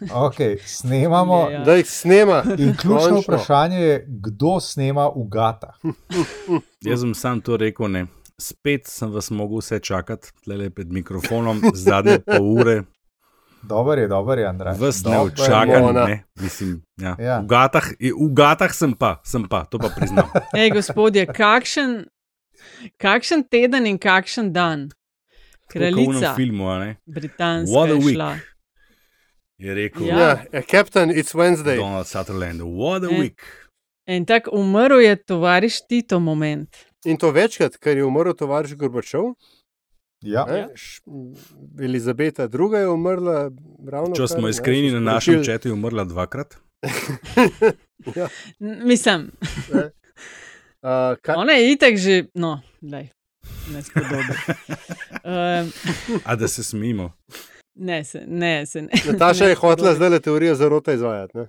Okay, snemamo. Je, ja. Da jih snema. In ključno Končno. vprašanje je, kdo snema v gata. Jaz sem sam to rekel, ne. Spet sem vas mogel vse čakati, tle pred mikrofonom, zadnje pol ure, Dober je, dober je, Andrej. ne čakam. Mona. Ne, mislim, ja. Ja. V, gatah, v gatah sem pa, sem pa, to pa priznam. Ej, gospodje, kakšen, kakšen teden in kakšen dan. Tako kot v Kraljica filmu, a ne, britanska What a week. šla. Je rekel Ja. Ja, ja, Captain, it's Wednesday. Donald Sutherland. What a Eh. week. In tako umrl je tovariš Tito moment. In to večkrat, ker je umrl tovariš Gorbačov. Ja. Ne? M, Elizabeta II. je umrla ravno. Če smo ne, iskreni, na našem četu je umrla dvakrat. N- Mislim, Uh, kaj, ona je itek že, no, daj, ne spodobi. Um, A da se smimo. Ne, se, ne, se ne. Nataša ne je hotela zdaj le teorijo zarota izvajati. Ne?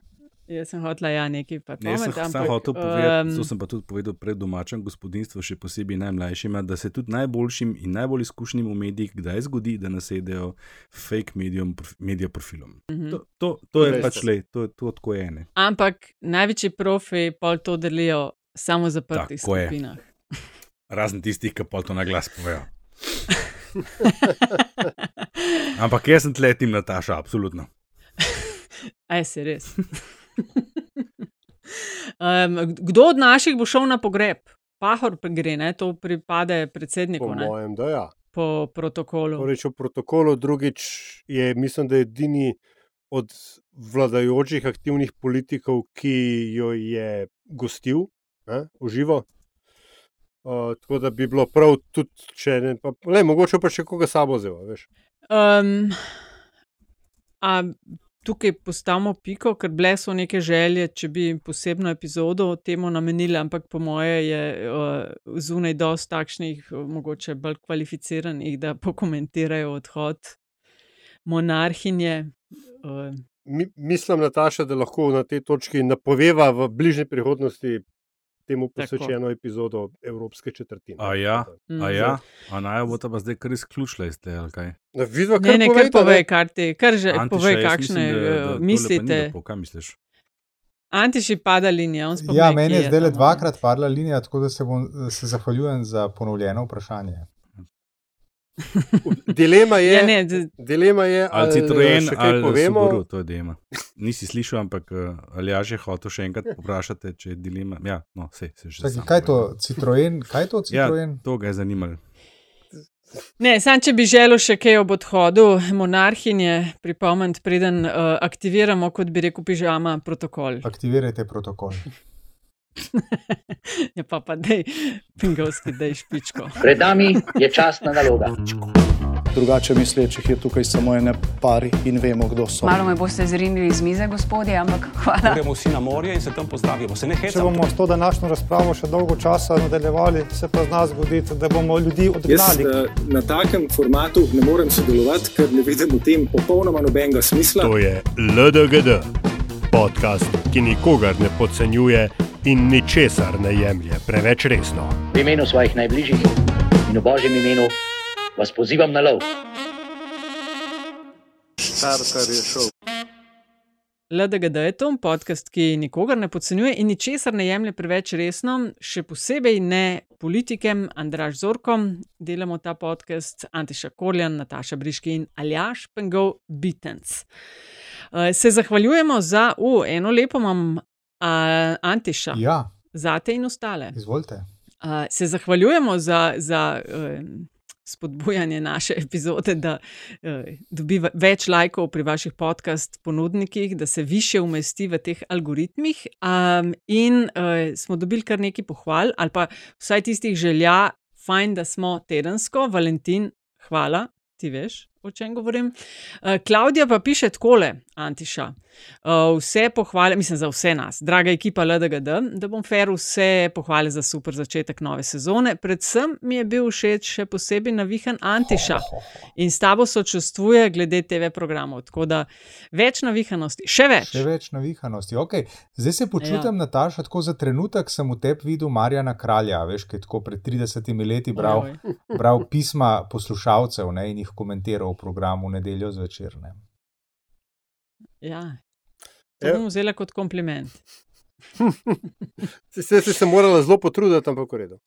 Jaz sem hotela, ja, nekaj pa Ne, jaz sem ampak, hotel povedati, em, to sem pa tudi povedal pred domačem gospodinstvu, še posebej najmlajšima, da se tudi najboljšim in najbolj izkušenim v medijih kdaj zgodi, da nasedejo fake medium, medija profilom. mhm. To, to, to je pač le, to, to tako je ene. Ampak največji profi pol to delijo samo zaprtih Tako je. skupinah. Razen tistih, ki pa to na glas povejo. Ampak jaz sem tle tim Nataša, absolutno. Aj se res. um, kdo od naših bo šel na pogreb? Pahor gre, ne? to pripade Po predsedniku ne? mojem, da ja. po protokolu. Torej, v protokolu drugič je, mislim, da je edini od vladajočih aktivnih politikov, ki jo je gostil ne, v živo. Uh, tako da bi bilo prav tudi, če ne, pa, le, mogoče pa še koga sabo zelo. Um, a tukaj postavimo piko, ker bile so neke želje, če bi posebno epizodo temu namenili, ampak po moje je uh, zunaj dosti takšnih, mogoče bolj kvalificiranih, da pokomentirajo odhod monarhinje. Uh, Mi, mislim, Nataša, da lahko na tej točki napoveva v bližnji prihodnosti temu posvečeno epizodo Evropske četrtine. A ja, mm. a ja, a naj bo ta pa zdaj kar izključila iz tega, ali kaj? No, Vidva, Ne, ne, kar povejta, povej, kar ti, kar že Antiša, povej, kakšne mislim, da- da eh, ni mislite. lepo, Kaj misliš? Antiši pada linija, on spomni. Ja, meni je zdaj le dvakrat padla linija, tako da se, bom, se zahvaljujem za ponovljeno vprašanje. Dilema je, Ja, ne, dilema je Ali ali Citroen ali povemo. Subaru, to je dilema. Nisi slišal, ampak uh, ali ja že hotel še enkrat vprašati, če je dilema. Ja, no, vse se že sam kaj to. Citroen? Kaj je to, Ja, Citroen? to ga je zanimalo. Ne, sam če bi želel še kaj ob odhodu monarhinje pripomniti, preden uh, aktiviramo, kot bi rekel, pižama protokol. Aktivirajte protokol. Ja, pa pa dej, pingovski, dej špičko. Pred nami je časna naloga. Drugače mislečih je tukaj samo ene pari in vemo, kdo so. Malo me boste zrinili z mize, gospodje, ampak hvala. Gremo vsi na morje in se tam pozdravimo. Se ne Če bomo s to današnjo razpravo še dolgo časa nadaljevali, se pa zna zgoditi, da bomo ljudi Jaz odgnali. eh, na takem formatu ne morem sodelovati, ker ne vidim v tem popolnoma nobenega smisla. To je LDGD, podcast, ki nikogar ne podcenjuje in ničesar ne jemlje preveč resno. V imenu svojih najbližjih in v božjem imenu vas pozivam na lov. Štartar je šel. LDGD je to podcast, ki nikogar ne podcenjuje in ničesar ne jemlje preveč resno, še posebej ne politikem, Andraš Zorkom. Delamo ta podcast Antiša Korjan, Nataša Briški in Aljaš Pengov Bitens. Uh, se zahvaljujemo za, uh, eno lepo imam, uh, Antiša, Ja, zate in ostale. izvolite. Uh, se zahvaljujemo za, za um, spodbujanje naše epizode, da uh, dobi ve- več lajkov pri vaših podcast ponudnikih, da se više umesti v teh algoritmih. Um, in uh, smo dobili kar nekaj pohval, ali pa vsaj tistih želja, fajn, da smo tedensko, Valentin, hvala, ti veš. O čem govorim? Uh, Klaudija pa piše takole, Antiša. Uh, vse pohvale, mislim, za vse nas, draga ekipa LDGD, da bom fair, vse pohvale za super začetek nove sezone. Predvsem mi je bil všeč še posebej navihan Antiša in s tabo sočustvuje glede TV programov. Tako da več navihanosti, še več. Še več navihanosti. Okay. Zdaj se počutim, ja. Nataša, tako za trenutek sem v tebi videl Marjana Kralja, veš, ki je tako pred 30 leti bral, bral pisma poslušalcev ne, in jih komentiral programu nedeljo zvečer. Ne. Ja, to Ja. bom vzela kot kompliment. Se si se morala zelo potruditi, ampak v redu.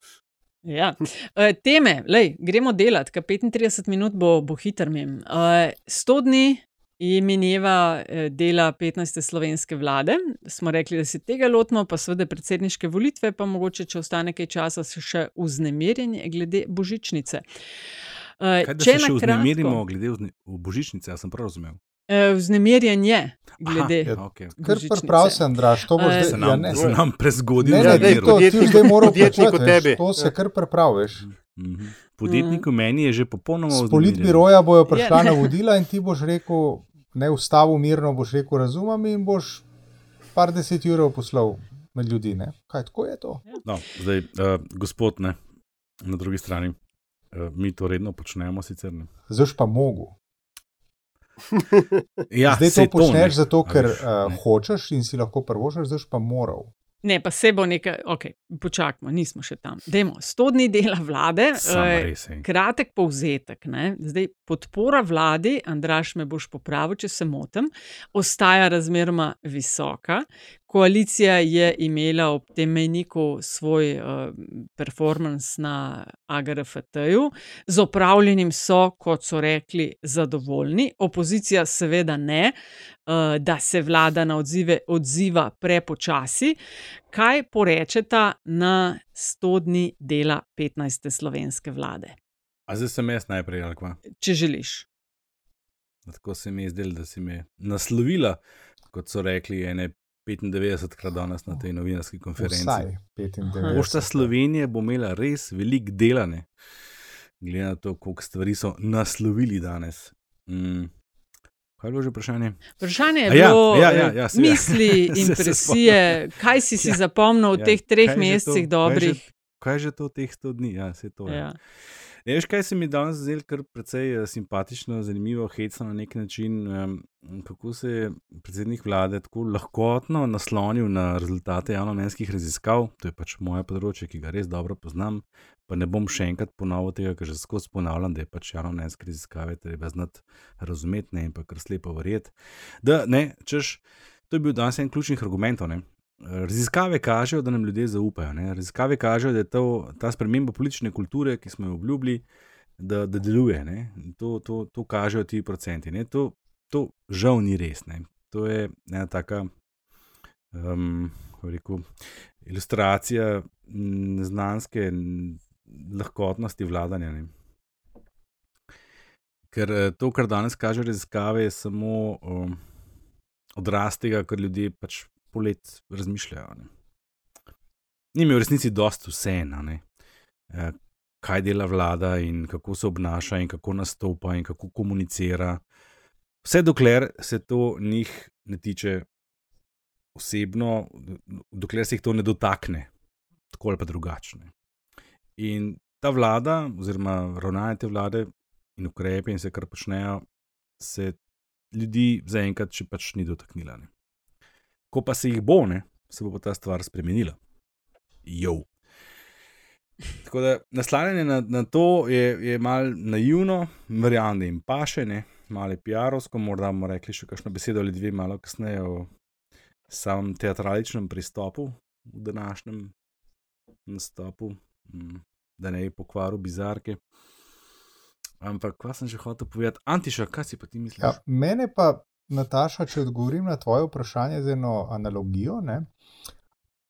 Ja. Uh, teme, lej, gremo delati, ker 35 minut bo, bo hiter mem. Uh, 100 dni je mineva eh, dela 15. slovenske vlade. Smo rekli, da se tega lotimo, pa seveda predsedniške volitve, pa mogoče, če ostane kaj časa, se še vznemirjenje glede božičnice. Uh, Kaj, da se še vznemirimo glede vzne, v božičnice, jaz sem prav razumel. Uh, vznemirjenje glede. Aha, okay. Kar Božičnice. prav se, Andraš, to bo Eh, zdaj. Se ja, nam, ne, se nam prezgodil ne, ne, ne, to ti zdaj veš, tebi. To se kar prepraviš. Mhm. Podjetniku meni je že popolnoma vznemirjen. politbiroja bojo prišla Ja. navodila in ti boš rekel, ne ustavu mirno, boš rekel razumem in boš par deset evrov poslal med ljudi. Ne? Kaj tako je to? No, zdaj, uh, gospod, ne, na drugi strani, uh, mi to redno počnemo, sicer ne. Zdaj pa mogo. Ja, zdaj to počneš ne. zato, ker veš, uh, hočeš in si lahko prvošaš, zdaj pa moral. Ne, pa se bo nekaj, ok, počakajmo, nismo še tam. Dajmo, 100 dni dela vlade. Eh, ej. Kratek povzetek. Ne? Zdaj, podpora vladi, Andraš, me boš popravil, če se motim, ostaja razmeroma visoka. Koalicija je imela ob tem mejniku svoj uh, performance na AGRFT-ju, z opravljenim so, kot so rekli, zadovoljni, opozicija seveda ne, uh, da se vlada na odzive odziva prepočasi. Kaj porečeta na 100 dni dela 15. slovenske vlade? A zdaj sem jaz najprej, ali kva? Če želiš. Tako se mi je zdelo, da si me naslovila, kot so rekli, ene 95 krat danes na tej novinarski konferenci. Vsaj 95. Pošta Slovenije bo imela res veliko delane, glede na to, koliko stvari so naslovili danes. Mm. Kaj je bilo že vprašanje? Vprašanje je ja, bilo, ja, ja, ja, seveda. misli, Se- se impresije, kaj si si Ja, zapomnil v ja, teh treh mesecih dobrih? Kaj je že to teh 100 dni? Ja, se to je. Ja. Ne, veš, kaj se mi danes zdelo kar precej eh, simpatično, zanimivo, hecno na nek način, um, kako se je predsednik vlade tako lahkotno naslonil na rezultate javnomnenjskih raziskav. To je pač moje področje, ki ga res dobro poznam. Pa ne bom še enkrat ponovil tega, ker že skozi ponavljam, da je pač javnomnenjske raziskave treba znati razumeti ne, in pa kar slepo verjeti. Da, ne, češ, to je bil danes en ključnih argumentov. Ne. Raziskave kažejo, da nam ljudje zaupajo. Ne? Raziskave kažejo, da je to, ta sprememba politične kulture, ki smo jo obljubili, da, da deluje. Ne? To, to, to kažejo ti procenti. Ne? To, to žal ni res. Ne? To je ena taka um, rekel, ilustracija neznanske lahkotnosti vladanja. Ne? Ker eh, to, kar danes kaže raziskave, je samo um, odraz tega, kar ljudje pač polet razmišljajo. Ne. Ni mi v resnici dosti vseeno, eh, kaj dela vlada in kako se obnaša in kako nastopa in kako komunicira. Vse dokler se to njih ne tiče osebno, dokler se jih to ne dotakne, tako ali pa drugačne. In ta vlada, oziroma ravnanje te vlade in ukrepe in vse, kar počnejo, se ljudi zaenkrat še pač ni dotaknila. Ne. Ko pa se jih bo, ne, se bo ta stvar spremenila. Jo. Tako da naslanjanje na, na to je, je malo naivno, verjamem, da jim paše, ne, malo PR-ovsko, morda bomo rekli še kakšno besedo ali dve, malo kasneje o samem teatraličnem pristopu v današnjem nastopu, mm, da ne bi pokvaril bizarke. Ampak, kaj sem že hotel povedati, Antiša, kaj si pa ti misliš? Ja, mene pa, Nataša, če odgovorim na tvoje vprašanje z eno analogijo. Ne?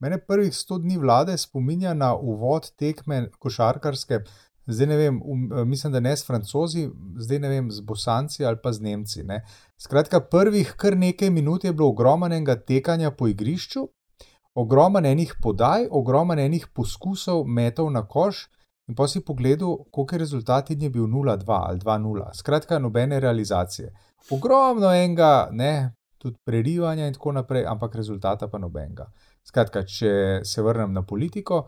Mene prvih 100 dni vlade spominja na uvod tekme košarkarske, zdaj ne vem, um, mislim, da ne s francozi, zdaj ne vem, z bosanci ali pa z nemci. Ne? Skratka, prvih kar nekaj minut je bilo ogromnega tekanja po igrišču, ogromnenih podaj, ogromnenih poskusov metov na koš. In pa si pogledal, koliko je rezultat in je bil 0-2 ali 2-0. Skratka, nobene realizacije. Ogromno enega, ne, tudi prerivanja in tako naprej, ampak rezultata pa nobenega. Skratka, če se vrnem na politiko,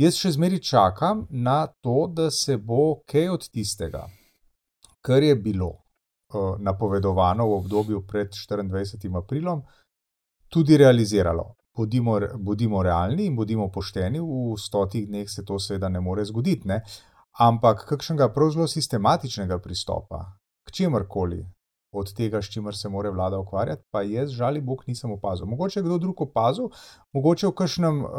jaz še zmeri čakam na to, da se bo kaj od tistega, kar je bilo uh, napovedovano v obdobju pred 24. aprilom, tudi realiziralo. Bodimo, bodimo realni in bodimo pošteni, v stotih dneh se to seveda ne more zgoditi, ne? ampak kakšnega prav zelo sistematičnega pristopa k čemorkoli, od tega, s čimer se mora vlada ukvarjati, pa jaz, žali Bog, nisem opazil. Mogoče je kdo drug opazil, mogoče v kakšnem, uh,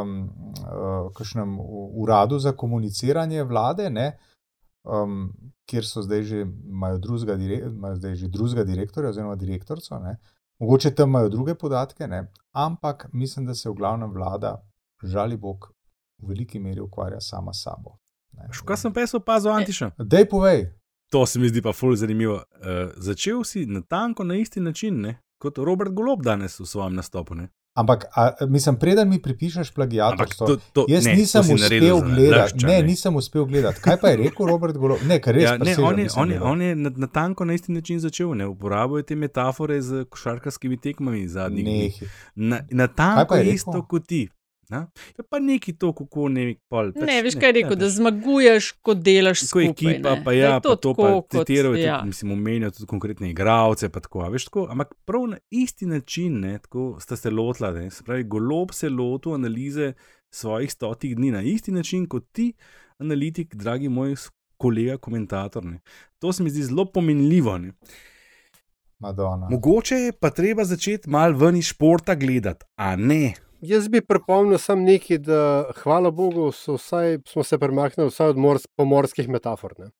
um, uh, kakšnem uradu za komuniciranje vlade, ne, um, kjer so zdaj že, imajo drugega, imajo zdaj že drugega direktorja oziroma direktorca, ne. mogoče tam imajo druge podatke, ne. ampak mislim, da se v glavnem vlada, žali Bog, v veliki meri ukvarja sama s sabo. Kaj sem pa jaz opazil, Antiša? Dej povej. To se mi zdi pa fully zanimivo. Uh, začel si na tanko na isti način, ne? kot Robert Golob danes v svojem nastopu. Ne? Ampak, a, mislim, preden mi pripišeš plagiatorstvo, to- to- jaz ne, nisem to uspel gledati. Ne, ne. nisem uspel gledati. Kaj pa je rekel Robert Golob? Ne, ker res Ja, ne, on je, on je, on je na, na tanko na isti način začel, ne uporabljal te metafore z košarkarskimi tekmami zadnjih dni. Na, na tanko je isto kot ti. Na? Je pa neki to, kako ne vem, pol. pač Ne, veš ne, kaj je rekel, ne, da pač. zmaguješ, ko delaš skupaj. ekipa, ne. pa Da ja, pa to pa tako kot- citiral, ja. tudi, mislim, omenjal tudi konkretne igralce, pa tako, a veš tako, ampak prav na isti način, ne, tako sta se lotila, ne, se pravi, golob se lotil analize svojih stotih dni na isti način kot ti, analitik, dragi moj kolega, komentator. Ne. To se mi zdi zelo pomenljivo. Ne. Madonna. Mogoče je pa treba začeti malo ven iz športa gledati, a ne. Jaz bi pripomnil samo nekaj, da hvala Bogu so vsaj, smo se premaknili vsaj od mors, pomorskih metafor. Ne?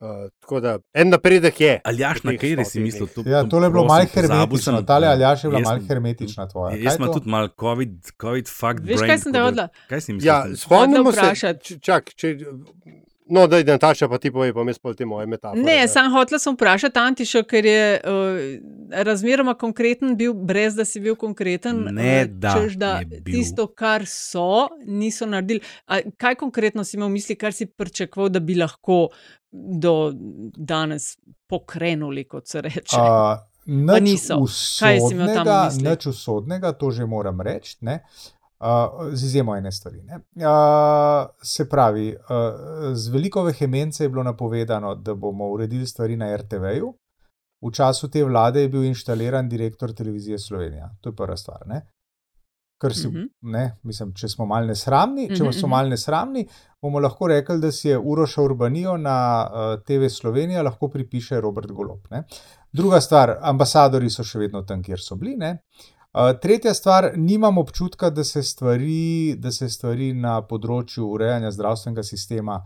Uh, tako da en napredek je. Aljaš, v na teh kateri si stotih mislil? dneh. To, Ja, to tole je bilo malo hermetično. sem, Tale ja, Aljaš je bila malo hermetična tvoja. Jaz Kaj sem tudi malo COVID, COVID fuck Veš, brain. kaj sem da- hodila? Kaj si misliš? Ja, spomnimo se, vprašati. č- čak, če, no, da je Nataša, pa ti povej, pa mi spol te moje metafore. Ne, sam hotela sem vprašati Antiša, ker je uh, razmeroma konkreten bil, brez da si bil konkreten. Ne, eh, da češ, da tisto, kar so, niso naredili. A, kaj konkretno si imel v misli, kar si pričakoval, da bi lahko do danes pokrenuli, kot se reče? Uh, nič niso. Kaj si imel tam usodnega, nič usodnega, to že moram reči, ne. Uh, z izjemo ene stvari. Ne. Uh, se pravi, uh, z veliko vehemence je bilo napovedano, da bomo uredili stvari na RTV-ju. V času te vlade je bil inštaliran direktor televizije Slovenija. To je prva stvar. Ne. Ker si, Mhm. ne, mislim, če smo malo nesramni, če Mhm, smo mhm. malo nesramni, bomo lahko rekli, da si je Uroša Urbanijo na uh, TV Slovenija lahko pripiše Robert Golob. Ne. Druga stvar, ambasadori so še vedno tam, kjer so bili. Ne. Uh, tretja stvar, nimam občutka, da se, stvari, da se stvari na področju urejanja zdravstvenega sistema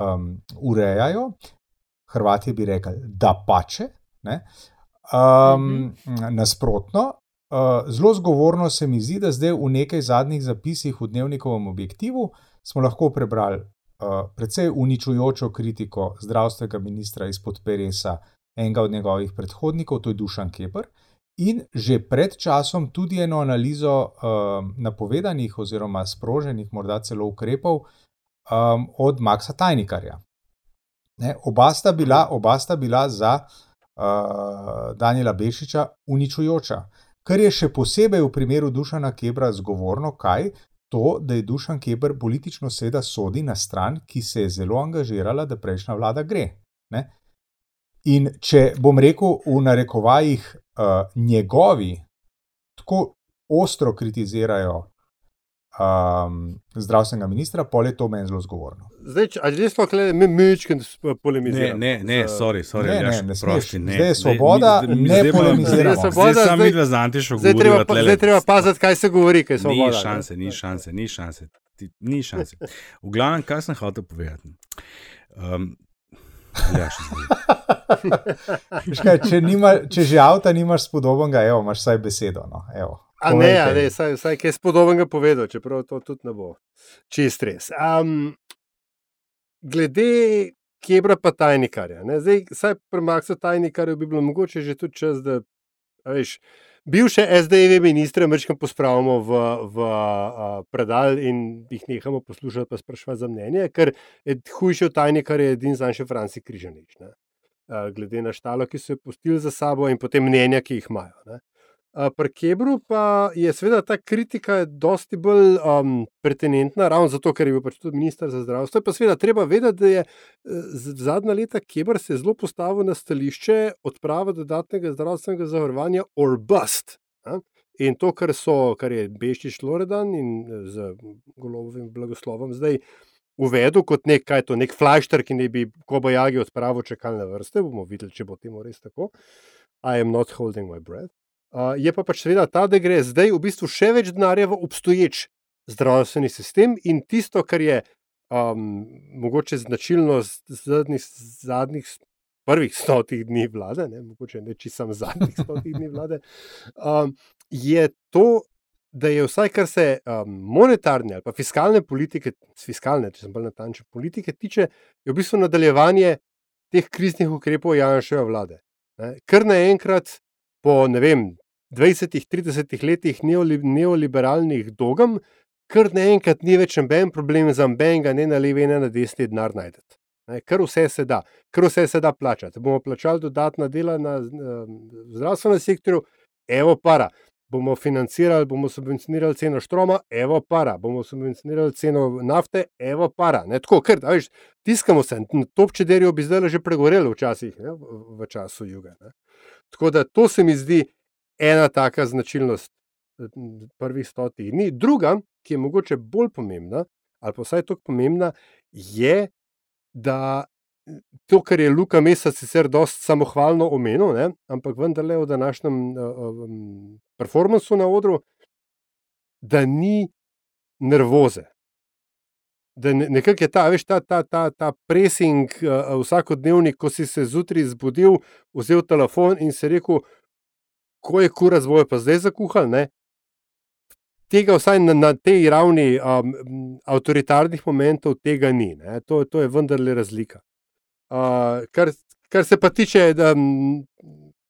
um, urejajo. Hrvatje bi rekli, da pače. Ne. Um, Nasprotno, uh, zelo zgovorno se mi zdi, da zdaj v nekaj zadnjih zapisih v dnevnikovem objektivu smo lahko prebrali uh, precej uničujočo kritiko zdravstvenega ministra izpod Peresa, enega od njegovih predhodnikov, to je Dušan Keper. In že pred časom tudi eno analizo um, napovedanih oziroma sproženih, morda celo ukrepov um, od Maksa Tajnikarja. Ne, oba, sta bila, oba sta bila za uh, Daniela Bešiča uničujoča. Kar je še posebej v primeru Dušana Kebra zgovorno, kaj? To, da je Dušan Keber politično seveda sodi na stran, ki se je zelo angažirala, da prejšnja vlada gre. Ne? In če bom rekel v narekovajih, uh, njegovi tako ostro kritizirajo um, zdravstvenega ministra, pol je to meni zelo zgovorno. Zdaj, če- ali res lahko mi mečken Ne, polemiziramo? ne, ne, Z- sorry, sorry, Ne, ne, ne prosti, ne. Zdaj je Zdaj, svoboda, ne zdaj pa- polemiziramo. Zdaj svoboda, Zdaj zdaj- vidva z Antišo Zdaj treba, pa, zdaj treba paziti, kaj se govori, kaj so Ni voda. šanse, ni šanse, ni šanse. Ti, ni šanse. V glavnem, kaj sem hotel povedati. Um, ja, Kaj, če, nima, če že avta nimaš spodobenega, evo, imaš vsaj besedo. No, evo. A ne, a ne, saj, saj kaj spodobenega povedal, čeprav to tudi ne bo čist res. Um, glede Kebra pa tajnikarja. Ne, zdaj, saj pri Maksu tajnikarju bi bilo mogoče že tudi čas, da veš, bivše SD-jeve ministre mečkam pospravimo v, v a, predal in jih nehamo poslušati pa sprašovati za mnenje, ker je hujše od tajnikarja edin za še Franci Križanič. Ne. Glede na štalo, ki so jo pustili za sabo in potem mnenja, ki jih imajo. Ne. Pri Kebru pa je seveda ta kritika dosti bolj um, pertinentna, ravno zato, ker je bil pač tudi ministr za zdravstvo. Pa seveda treba vedeti, da je eh, zadnja leta Kebr se zelo postavil na stališče odprave dodatnega zdravstvenega zavarovanja or bust. In to, kar, so, kar je Beštič Loredan in eh, z golovim blagoslovom zdaj uvedel kot nek, kaj je to, nek flashter, ki ne bi kobajagi odpravil čakalne vrste. Bomo videli, če bo temu res tako. I am not holding my breath. Uh, je pa pač seveda ta, da gre zdaj v bistvu še več denarja v obstoječ zdravstveni sistem in tisto, kar je um, mogoče značilno zadnjih, zadnjih prvih stotih dni vlade, ne, mogoče ne čisto zadnjih stotih dni vlade, um, je to, da je vsaj kar se um, monetarne ali pa fiskalne politike, fiskalne, če sem bolj natančen, politike tiče, je v bistvu nadaljevanje teh kriznih ukrepov Janševe vlade. Ne. Ker naenkrat po ne vem. 20-30 letih neoliberalnih dogam, kar naenkrat ni več noben problem za nobenega, ne na levi, ne na desni, denar najdete. Ker vse se da, ker vse se da plačati. Bomo plačali dodatna dela na zdravstvenem sektorju, evo para. Bomo financirali, bomo subvencionirali ceno štroma, evo para. Bomo subvencionirali ceno nafte, evo para. Ne, tako, ker, veš, tiskamo se, top čederijo bi zdaj že pregorelo včasih, ne, v, v času juga. Ne. Tako da to se mi zdi ena taka značilnost prvih stotih dni. Druga, ki je mogoče bolj pomembna, ali pa vsaj tako pomembna, je, da to, kar je Luka Mesa sicer dosti samohvalno omenil, ne, ampak vendarle v današnjem um, performancu na odru, da ni nervoze. Da nekako je ta, veš, ta, ta, ta, ta pressing uh, vsakodnevni, ko si se zjutraj zbudil, vzel telefon in si rekel, ko je kura zvoje, pa zdaj zakuhal, ne, tega vsaj na, na tej ravni um, avtoritarnih momentov tega ni. To, to je vendarle razlika. Uh, kar, kar se pa tiče um,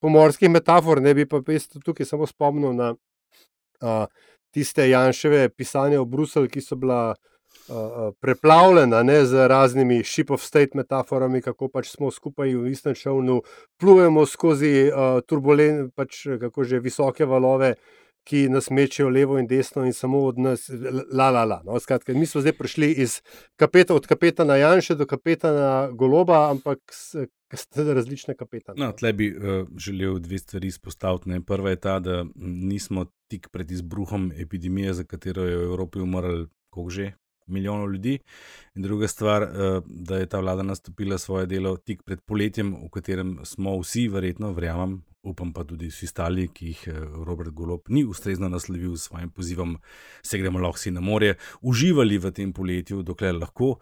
pomorskih metafor, ne bi pa tukaj samo spomnil na uh, tiste Janševe pisanja o Bruselju, ki so bila. Uh, preplavljena ne, z raznimi ship of state metaforami, kako pač smo skupaj v istem čovnu, plujemo skozi uh, turbulentne, pač, kako že visoke valove, ki nas mečejo levo in desno, in samo od nas, la, la, la. No, skratka, mi smo zdaj prišli iz kapeta, od kapetana Janša do kapetana Goloba, ampak ste različne kapetane. No, tle bi uh, želel dve stvari izpostaviti. Ne. Prva je ta, da nismo tik pred izbruhom epidemije, za katero je v Evropi umrl, kako že. Milijonov ljudi, in druga stvar, eh, da je ta vlada nastopila svoje delo tik pred poletjem, v katerem smo vsi, verjetno, verjamem, upam pa tudi vsi ostali, ki jih eh, Robert Golop ni ustrezno naslovil s svojim pozivom, se gremo lahko si na morje, uživali v tem poletju, dokler lahko,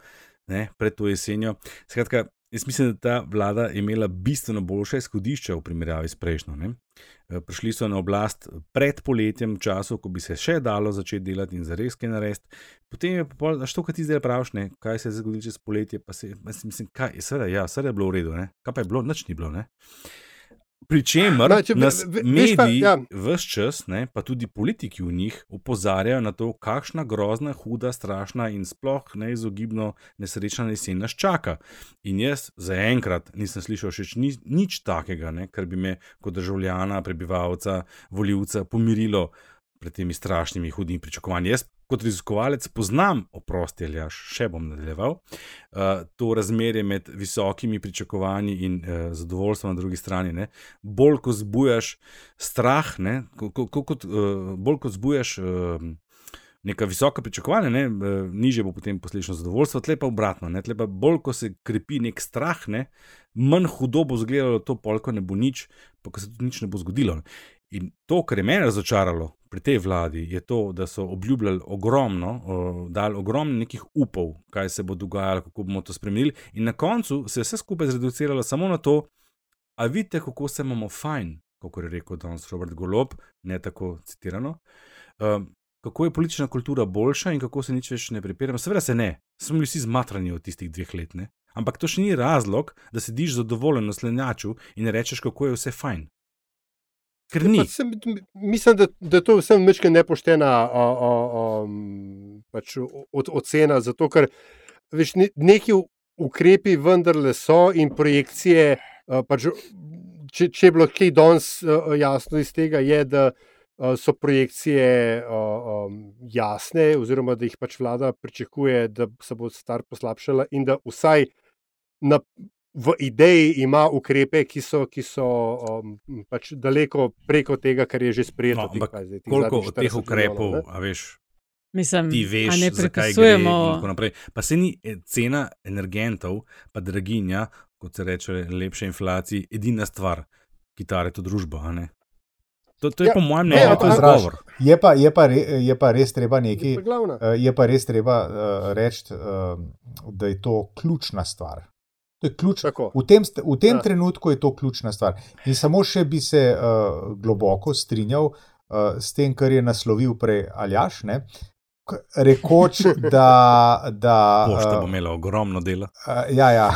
ne, pred to jesenjo. Skratka, jaz mislim, da ta vlada je imela bistveno boljše izhodišče v primerjavi s prejšnjo. Ne. Eh, prišli so na oblast pred poletjem, v času, ko bi se še dalo začeti delati in za res kaj narediti. Potem je pa to, kar ti zdaj praviš, ne? kaj se je zgodilo čez poletje. Se, mislim, kaj, seveda, ja, seveda je bilo v redu, ne? kaj pa je bilo, nič ni bilo. Ne? Pričemer no, nas mediji, pa, ja. vse čas, ne, pa tudi politiki v njih, opozarjajo na to, kakšna grozna, huda, strašna in sploh neizogibno nesrečna jesen nas čaka. In jaz zaenkrat nisem slišal še ni, nič takega, ne, kar bi me kot državljana, prebivalca, voljivca pomirilo pred temi strašnimi, hudimi pričakovanji. Jaz, kot raziskovalec, poznam, oprosti ali jaš, še bom nadaljeval, uh, to razmerje med visokimi pričakovanji in uh, zadovoljstvom na drugi strani. Ne? Bolj ko zbujaš strah, ne? ko, ko, ko, kot, uh, bolj ko zbujaš. Uh, Neka visoka pričakovanja, ne, niže bo potem posledično zadovoljstvo, tle pa obratno. Ne, tle pa bolj, ko se krepi nek strah, ne, manj hudo bo izgledalo to, polko ne bo nič, pa ko se tudi nič ne bo zgodilo. In to, kar je meni razočaralo pri tej vladi, je to, da so obljubljali ogromno, dali ogromno nekih upov, kaj se bo dogajalo, kako bomo to spremenili. In na koncu se je vse skupaj zreduciralo samo na to, a vidite, kako se imamo fajn, kako je rekel danes Robert Golob, ne tako citirano. Um, kako je politična kultura boljša in kako se nič več ne pripiramo. Seveda se ne, smo bili vsi zmatrani od tistih dveh let. Ne? Ampak to še ni razlog, da sediš zadovoljen na slednjaču in rečeš, kako je vse fajn. Ker ni. Ja, sem, mislim, da, da to je vsem nekaj nepoštena a, a, a, pač od, ocena, zato ker veš, neki ukrepi vendarle so in projekcije. A, pač, če, če je bilo kaj danes jasno iz tega, je, da so projekcije jasne, oziroma da jih pač vlada pričakuje, da se bo stvar poslabšala in da vsaj na v ideji ima ukrepe, ki so, ki so um, pač daleko preko tega, kar je že sprejeto. No, ampak, koliko od teh ukrepov, a veš, Mislim, ti a veš, ne naprej. Pa se ni eh, cena energentov, pa draginja, kot se reče, lepše inflacije, edina stvar, ki tare to družbo. a ne. To, to je Ja, po mojem ne, mnenju to izgovor. Je pa, je, pa re, je pa res treba nekaj. Je pa eh, Je pa res treba uh, reči, uh, da je to ključna stvar. To je ključ, Tako. v tem, v tem Ja. trenutku je to ključna stvar. In samo še bi se uh, globoko strinjal uh, s tem, kar je naslovil prej Aljaš. Ne? Rekoč, da. da Pošta eh, bo imela ogromno dela. Uh, ja, ja.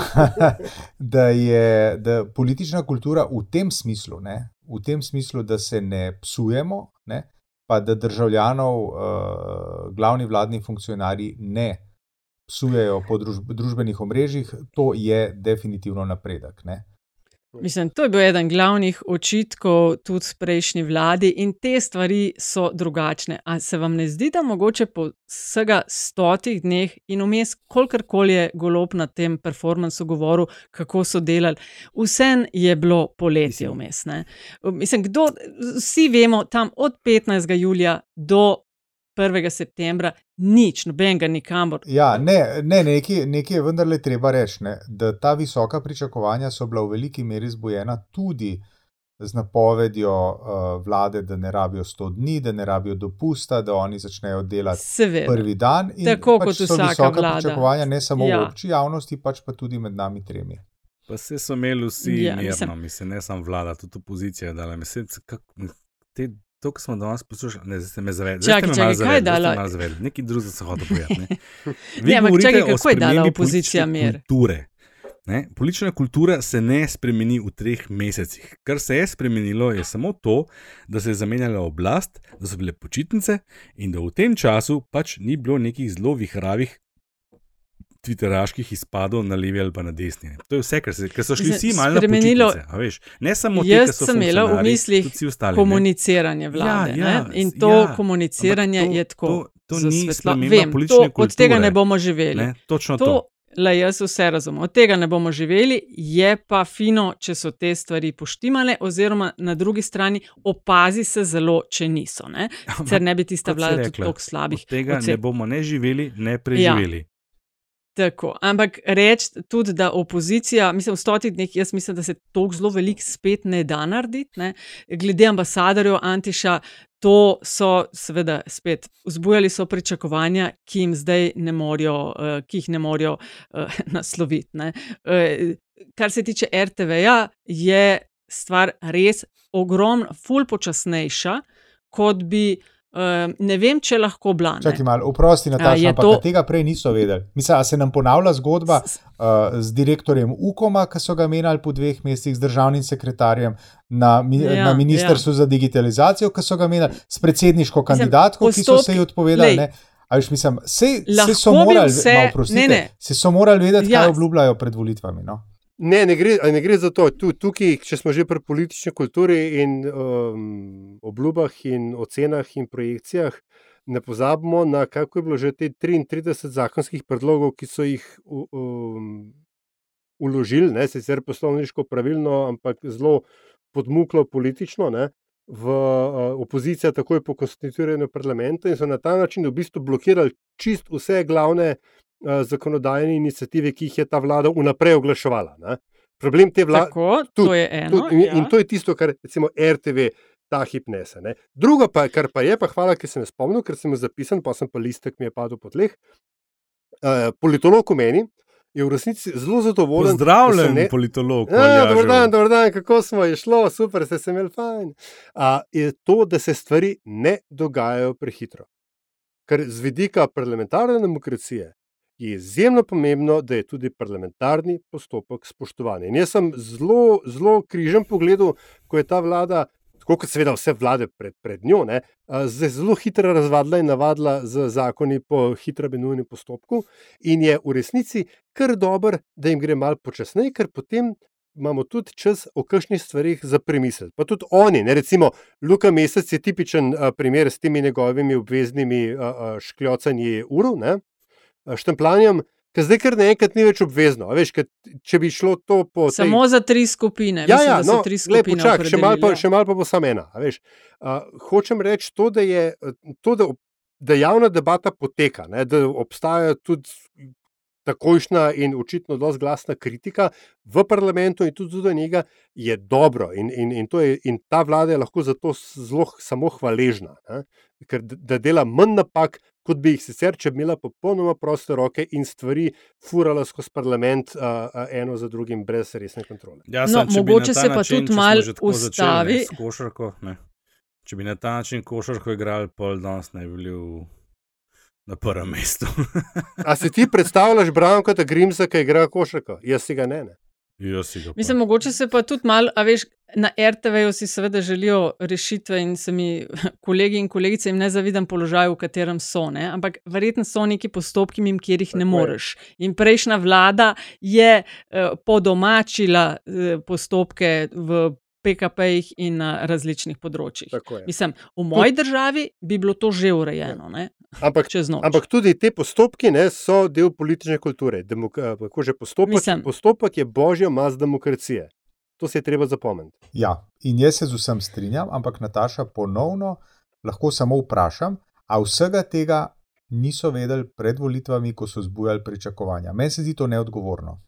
da je da politična kultura v tem smislu, ne, v tem smislu, da se ne psujemo, ne, pa da državljanov, uh, glavni vladni funkcionarji ne psujejo po družb, družbenih omrežjih, to je definitivno napredek. Ne. Mislim, to je bil eden glavnih očitkov tudi prejšnji vladi, in te stvari so drugačne. A se vam ne zdi, da mogoče po vsega stotih dneh in vmes, kolikorkoli je golob na tem performansu govoril, kako so delali, vsem je bilo poletje vmes. Ne? Mislim, kdo, vsi vemo, tam od 15. julija do 1. septembra nič, nobenega nikamor. Ja, ne, ne nekaj, nekaj je vendarle treba reči, ne, da ta visoka pričakovanja so bila v veliki meri zbujena tudi z napovedjo uh, vlade, da ne rabijo 100 dni, da ne rabijo dopusta, da oni začnejo delati Seveda. prvi dan. In Tako pač kot so vsaka visoka vlada. pričakovanja ne samo Ja. v obči javnosti, pač pa tudi med nami tremi. Pa se so imeli vsi Ja, mirno, mislim- mislim, ne samo vlada, tudi opozicija. Dala. Mislim, kak, te, to, kar smo danes poslušali, ne, zdaj me. Zdaj Čakaj, čakaj, kaj je dala? zavedli. Nekaj drugega se hoče povedati. Ne? Ne, ampak čakaj, kako je dala opozicija mir? Kulture. Ne? Politična kultura se ne spremeni v treh mesecih. Kar se je spremenilo, je samo to, da se je zamenjala oblast, da so bile počitnice in da v tem času pač ni bilo nekih zelo vihravih Twitteraških izpadov na levi ali pa na desni. To je vse, kar, se, ker so šli vsi malo spremenilo- ne samo ti, Jaz sem imela v mislih ostali. komuniciranje vlade. Ja, ja, ne? In to ja, komuniciranje to- je tako. to- to ni svetlo- Vem, to, od tega kulture. ne bomo živeli. Ne, točno to. to Le jaz vse razumem, od tega ne bomo živeli, je pa fino, če so te stvari poštimale, oziroma na drugi strani opazi se zelo, če niso. Ne? Sicer ne bi tista vlada tudi tako slabih. Od tega ocen. ne bomo ne živeli, ne preživeli. Tako, ampak reči tudi, da opozicija, mislim, v stotih dneh, jaz mislim, da se to zelo veliko spet ne da narediti. Ne? Glede ambasadorjev Antiša, to so seveda spet vzbujali so pričakovanja, ki jim zdaj ne morejo, uh, ki jih ne morejo uh, nasloviti. Ne? Uh, kar se tiče RTV-ja, je stvar res ogromno, ful počasnejša, kot bi. Uh, ne vem, če lahko bila. Čakaj malo, oprosti, Nataša, ampak to- tega prej niso vedeli. Mislim, a se nam ponavlja zgodba uh, z direktorjem Ukoma, ki so ga menjali po dveh mesecih, z državnim sekretarjem na, mi, Ja, ja, na ministrstvu ja. za digitalizacijo, ki so ga menjali, s predsedniško kandidatko, ki so se ji odpovedali. Lej. A veš, mislim, se, se so morali, vse- malo oprostite, ne, ne. se so morali vedeti, Ja. kaj obljubljajo pred volitvami. No? Ne, ne gre, ne gre za to. Tu, tukaj, če smo že pri politični kulturi in um, obljubah, in ocenah in projekcijah, ne pozabimo na kako je bilo že te 33 zakonskih predlogov, ki so jih um, uložili, ne sicer poslovniško pravilno, ampak zelo podmuklo politično. Ne, V uh, opozicijo, takoj po konstituiranju parlamenta, in so na ta način v bistvu blokirali čist vse glavne zakonodajne inicijative, ki jih je ta vlada vnaprej oglaševala. Ne. Problem te vlade. Tako, to je eno. In, ja. in to je tisto, kar recimo RTV ta hip nese. Ne. Drugo, pa, kar pa je, pa hvala, ker sem se spomnil, ker sem jo zapisal, pa sem pa listek mi je padel po tleh. Uh, politolog meni je v resnici zelo zadovoljen. da sem Pozdravljen, ne- politolog. Ja, dober dan, dober dan, kako smo je šlo, super, ste se imeli fajn. A, je to, da se stvari ne dogajajo prehitro. Ker z vidika parlamentarne demokracije je izjemno pomembno, da je tudi parlamentarni postopek spoštovan. In jaz sem zelo, zelo križem pogledal, ko je ta vlada, tako kot seveda vse vlade pred, pred njo, ne, zelo hitro razvadila in navadila z zakoni po hitrem in nujnem postopku. In je v resnici kar dober, da jim gre malo počasneje, ker potem imamo tudi čas o kakšnih stvarih za premisliti. Pa tudi oni, ne, recimo Luka Mesec je tipičen a, primer s temi njegovimi obveznimi a, a, škljocanji ur, štempljanjem. Ker zdaj, ker naenkrat ni več obvezno. Veš, če bi šlo to po. tej- Samo za tri skupine. Ja, Mislim, ja, no, tri skupine. počak, še malo pa, ja. še malo pa bo samo ena. Veš, uh, hočem reči to, da je to, da da javna debata poteka, ne, da obstaja tudi takojšnja in očitno dosti glasna kritika v parlamentu in tudi do njega, je dobro. In, in, in, je, in ta vlada je lahko zato zelo samo hvaležna, ne? ker da dela manj napak, kot bi jih sicer, če bi imela popolnoma proste roke in stvari furala skozi parlament, a, a, eno za drugim, brez resne kontrole. Ja, no, mogoče se pa način, tudi malo ustavi. Če bi na ta način košarko igrali, pol danes ne bi bil na prvem mestu. A si ti predstavljaš Branko, da Grimsa, ki igra košarko? Jaz si ga ne. ne. Mislim, mogoče se pa tudi malo, a veš, na RTV-ju si seveda želijo rešitve in se mi kolegi in kolegice jim ne zavidam položaju, v katerem so. Ne? Ampak verjetno so neki postopki, mim, kjer jih ne moreš. In prejšnja vlada je eh, podomačila eh, postopke v PKP-jih in na različnih področjih. Mislim, v moji državi bi bilo to že urejeno. Ampak, ampak tudi te postopki ne, so del politične kulture. Demok postopek, Mislim, postopek je božja maz demokracije. To se je treba zapomniti. Ja, in jaz se z vsem strinjam, ampak Nataša ponovno lahko samo vprašam, a vsega tega niso vedeli pred volitvami, ko so zbujali pričakovanja. Meni se zdi to neodgovorno.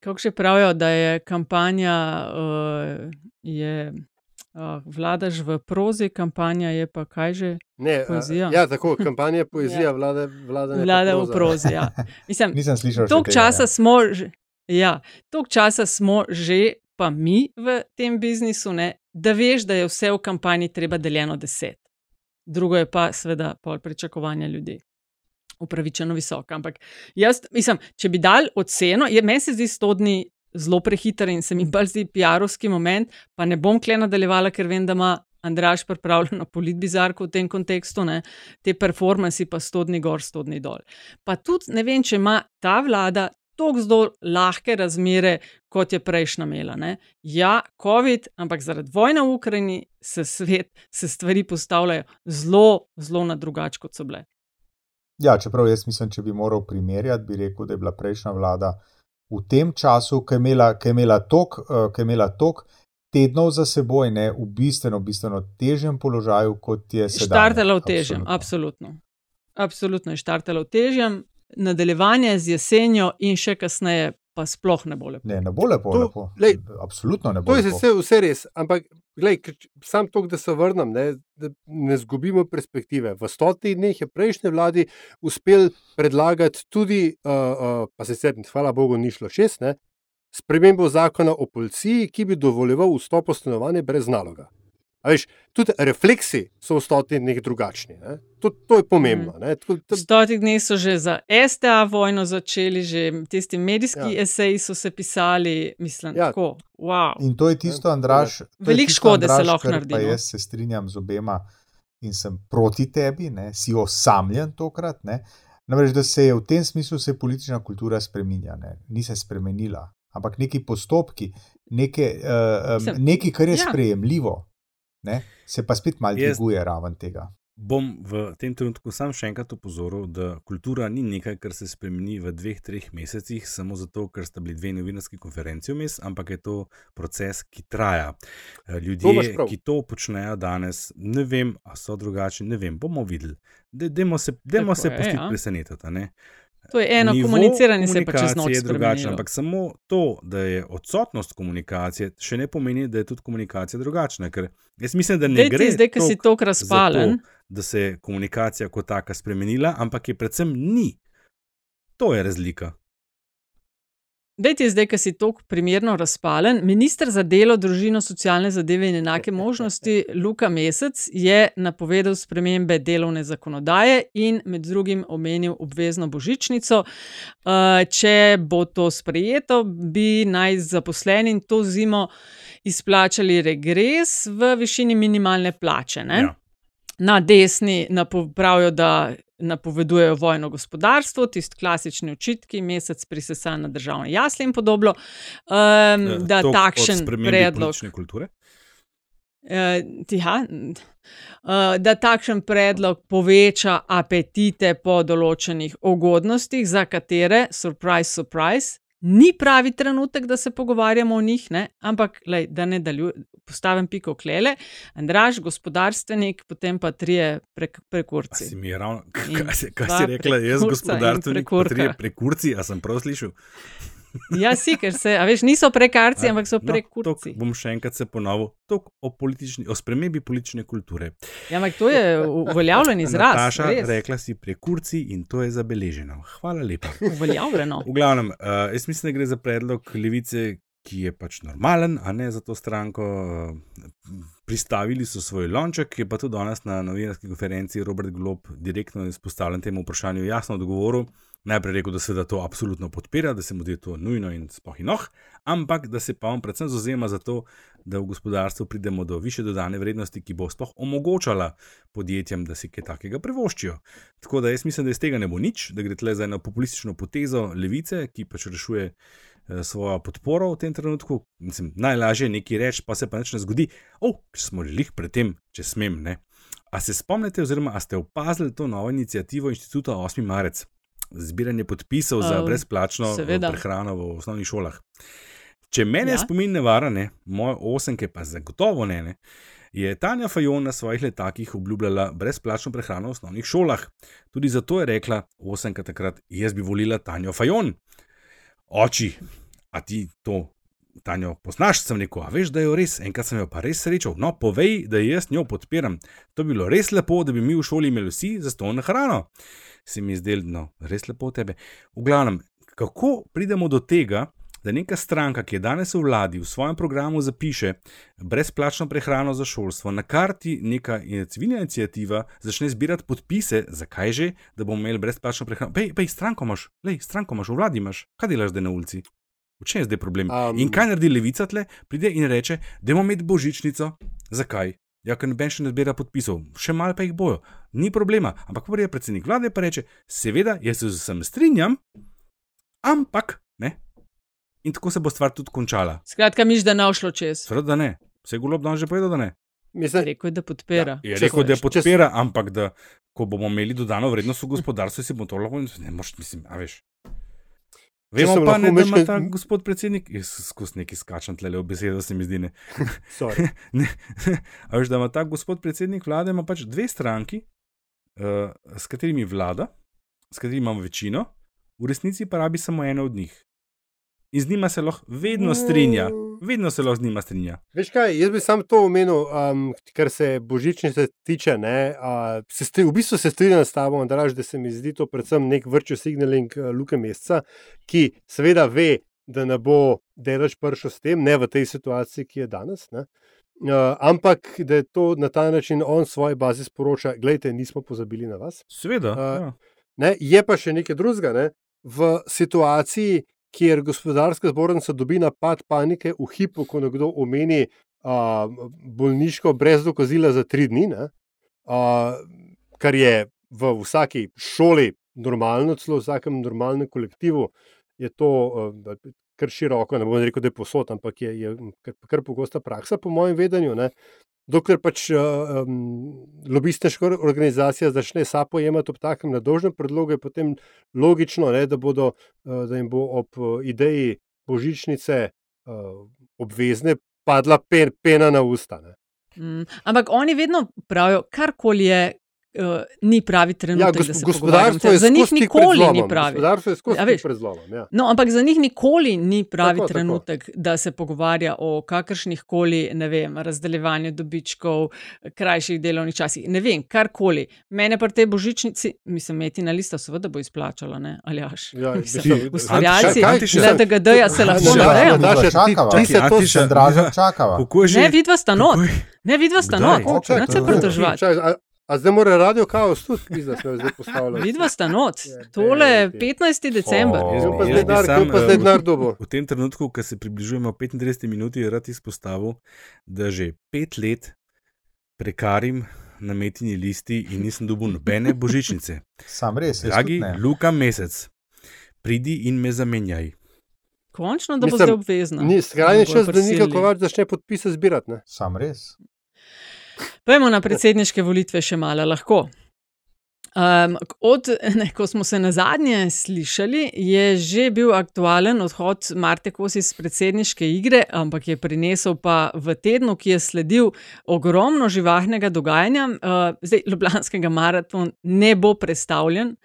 Kako še pravijo, da je kampanja, uh, je uh, vladaš v prozi, kampanja je pa kaj že? Ne, poezija. Uh, ja, tako, kampanja je poezija, ja. vlada, vlada, vlada v prozi. Ja. Mislim, Nisem slišal. Tok časa, ja. ja, časa smo že, pa mi v tem biznisu, ne, da veš, da je vse v kampanji treba deljeno deset. Drugo je pa, seveda, pol pričakovanja ljudi upravičeno visoka. Ampak jaz, mislim, če bi dal oceno, je meni se zdi sto dni zelo prehiter in se mi bolj zdi PR-ovski moment, pa ne bom kle nadaljevala, ker vem, da ima Andraš pripravljeno politbizarko v tem kontekstu, ne? te performansi pa sto dni gor, sto dni dol. Pa tudi ne vem, če ima ta vlada. Tako zelo lahke razmere, kot je prejšnja imela. Ne? Ja, COVID, ampak zaradi vojne v Ukrajini se svet, se stvari postavljajo zelo, zelo na drugače, kot so bile. Ja, čeprav jaz mislim, če bi moral primerjati, bi rekel, da je bila prejšnja vlada v tem času, ki je imela, imela tok, ki je imela tok tednov za seboj, ne v bistveno, bistveno težjem položaju, kot je sedaj. Štartala v težjem, absolutno. Absolutno je štartala v težjem, nadaljevanje z jesenjo in še kasneje pa sploh ne bo lepo. Ne, ne bo lepo. To, lepo. Lej, Absolutno ne bo. To je vse, vse res. Ampak, gledaj, sam to, da se vrnem, ne, da ne zgubimo perspektive. V stotih dneh je prejšnji vladi uspel predlagati tudi, uh, uh, pa se sedem, hvala Bogu, ni šlo šest, ne, spremembo zakona o policiji, ki bi dovoljeval vstop v stanovanje brez naloga. Veš, tudi refleksi so v stotih dneh drugačni. To, to je pomembno. Mm. V stotih dneh so že za STA vojno začeli, že tisti medijski ja. eseji so se pisali. Mislim, ja. tako, wow. In to je tisto, Andraš. Veliko škode se lahko naredi. No. Jaz se strinjam z obema in sem proti tebi, ne? si osamljen tokrat. Ne? Namreč, da se je v tem smislu se politična kultura spremenila, ni se spremenila, ampak neki postopki, neke, uh, um, nekaj, kar je ja. sprejemljivo ne, se pa spet malo dviguje raven tega. Bom v tem trenutku sam še enkrat upozoril, da kultura ni nekaj, kar se spremeni v dveh, treh mesecih, samo zato, ker sta bili dve novinarski konferenci vmes, ampak je to proces, ki traja. Eh, ljudje, to ki to počnejo danes, ne vem, ali so drugačni, ne vem, bomo videli. Dajmo se, se pustiti ja. presenetiti. To je eno, komuniciranje se pa čez noč. Drugače, ampak samo to, da je odsotnost komunikacije, še ne pomeni, da je tudi komunikacija drugačna. Ker jaz mislim, da ne Dej gre. Zdaj, ki si tok razpalen. To, da se je komunikacija kot taka spremenila, ampak je predvsem ni. To je razlika. Dajte zdaj, ki si tako primerno razpalen. Ministr za delo, družino, socialne zadeve in enake možnosti Luka Mesec je napovedal spremembe delovne zakonodaje in med drugim omenil obvezno božičnico. Uh, če bo to sprejeto, bi naj zaposlenim to zimo izplačali regres v višini minimalne plače. Ja. Na desni pravijo, da napovedujejo vojno gospodarstvo, tisti klasični očitki, mesec prisesan na državne jasle in podobno. Um, ja, da takšen predlog. Uh, tiha, uh, da takšen predlog poveča apetite po določenih ugodnostih, za katere, surprise, surprise, ni pravi trenutek, da se pogovarjamo o njih, ne? ampak lej, da ne daljujem, postavim piko klele, Andraž, gospodarstvenik, potem pa trije prek, prekurci. Si mi je ravno, kaj kaj si rekla, jaz gospodarstvenik, pa trije prekurci, a sem prav slišal? Ja, si, ker se, a veš, niso prekarci, ampak so No, prekurci. tok bom še enkrat se ponovil, tok o, o spremembi politične kulture. Ja, ampak to je uveljavljen izraz. Nataša, res. rekla si prekurci in to je zabeleženo. Hvala lepa. Uveljavljeno. V glavnem, uh, jaz mislim, da gre za predlog levice, ki je pač normalen, a ne za to stranko. Uh, pristavili so svoj lonček, je pa tudi danes na novinarski konferenci Robert Glob direktno izpostavljen temu vprašanju, jasno odgovoril. Najprej rekel, da se da to absolutno podpira, da se mu zdi to nujno in spoh in oh, ampak da se pa on predvsem zauzema za to, da v gospodarstvu pridemo do više dodane vrednosti, ki bo sploh omogočala podjetjem, da si kaj takega privoščijo. Tako da jaz mislim, da iz tega ne bo nič, da gre tle za eno populistično potezo levice, ki pač rešuje eh, svojo podporo v tem trenutku. Mislim, najlažje je nekaj reči, pa se pa nič ne zgodi. Oh, če smo lih pred tem, če smem. Ne? A se spomnite, oziroma a ste opazili to novo inicijativo inštituta 8. marec? Zbiranje podpisov za Uh, brezplačno eh, seveda. prehrano v osnovnih šolah. Če mene Ja. spomin ne vara, ne, moje osemke pa zagotovo ne, ne, je Tanja Fajon na svojih letakih obljubljala brezplačno prehrano v osnovnih šolah. Tudi zato je rekla osemka takrat, jaz bi volila Tanjo Fajon. Oči, a ti to, Tanjo, poznaš, sem rekel, a veš, da je jo res, enkrat sem jo pa res srečal. No, povej, da jaz njo podpiram. To bi bilo res lepo, da bi mi v šoli imeli vsi za to na hrano. Se mi je zdelo, no, res lepo od tebe. V glavnem, kako pridemo do tega, da neka stranka, ki je danes v vladi, v svojem programu zapiše brezplačno prehrano za šolstvo, na karti neka civilna inicijativa začne zbirati podpise, zakaj že, da bomo imeli brezplačno prehrano. Pej, pej, stranko imaš, lej, stranko imaš, v vladi imaš, kaj delaš zdaj na ulici? V čem je zdaj problem? Um, In kaj naredi levica tle? Pride in reče, da imamo imeti božičnico. Zakaj? Ja, ker noben še ne zbira podpisov, še malo pa jih bojo, ni problema. Ampak prvi je predsednik vlade pa reče, seveda, jaz se z vsem strinjam, ampak ne. In tako se bo stvar tudi končala. Skratka, miš, da ne bo šlo čez. Seveda, da ne. Vse golob dan že povedal, da ne. Mislim, Rekel je, da podpira. Je Če rekel, da če- podpira, ampak da ko bomo imeli dodano vrednost v gospodarstvu, si bomo to lahko, ne moš, mislim, a veš. Vemo pa, ne, da ima ta gospod predsednik, jaz skozi neki skačem tle v besedo, se mi zdi ne. ne. A veš, da ima ta gospod predsednik vlade ima pač dve stranki, uh, s katerimi vlada, s katerimi imamo večino, v resnici pa rabi samo eno od njih. In z njima se lahko vedno strinja, vedno se lahko z njima strinja. Veš kaj, jaz bi sam to omenil, um, kar se božičnice tiče. Ne, uh, se stri, v bistvu se strinjam s tabo, Andraž, da se mi zdi to predvsem nek virtual signaling uh, Luke Mesca, ki seveda ve, da ne bo delač prišel s tem, ne v tej situaciji, ki je danes. Ne. Uh, ampak da je to na ta način on svoji bazi sporoča, gledajte, nismo pozabili na vas. Seveda. A, ja. Ne, je pa še nekaj drugega. Ne? V situaciji, kjer gospodarska zbornica dobi napad panike v hipu, ko nekdo omeni a, bolniško brez dokazila za tri dni, ne? a, kar je v vsaki šoli normalno, celo v vsakem normalnem kolektivu, je to a, kar široko. Ne bom rekel, da je posod, ampak je, je kar, kar pogosta praksa, po mojem vedenju. Ne? Dokler pač um, lobistična organizacija začne sapo jemati ob takem nedožnem predlogu, je potem logično, ne, da, bodo, uh, da jim bo ob uh, ideji božičnice uh, obvezne padla pen, pena na usta. Ne. Mm, ampak oni vedno pravijo, karkoli je, uh, ni pravi trenutek, gos- da se gospodarstvo pogovarjamo. Za njih nikoli ni pravi. Gospodarstvo je skozi Ja, tik veš. pred zlomom. Ja. No, ampak za njih nikoli ni pravi Tako, trenutek, tako. da se pogovarja o kakršnih koli, ne vem, razdeljevanju dobičkov, krajših delovnih časih. Ne vem, karkoli. Mene pa te božičnici, mislim, metina lista, seveda bo izplačala, ne, ali aš. Ja, Ustvarjalci kaj- Antiša- LDGD-ja se lahko narejo. Ti- se to Antiša- Dražen čakava. Ne, vidva sta not. Ne, vidva sta not. Ne se pritoževati. A, zdaj mora radio kaos tudi, pizda, smo jo zdaj postavili. Vidva sta. Je, Tole je bej, 15. december. O. Jaz pa zdaj denar, sam, pa zdaj denar dobo. V tem trenutku, ko se približujemo 35 minuti, je rad izpostavil, da že pet let prekarim na metini listi in nisem dobil nobene božičnice. Sam res, Dragi. Luka Mesec, pridi in me zamenjaj. Končno, da bo Mislim, zdaj obvezno. Ni skrajni čas, da. Nika Kovač začne podpise zbirati. Ne? Sam res. Pojdimo na predsedniške volitve še malo lahko. Um, od, ne, ko smo se na zadnje slišali, je že bil aktualen odhod Marte Kos iz predsedniške igre, ampak je prinesel pa v tednu, ki je sledil, ogromno živahnega dogajanja. Uh, zdaj, Ljubljanskega maratona ne bo predstavljen.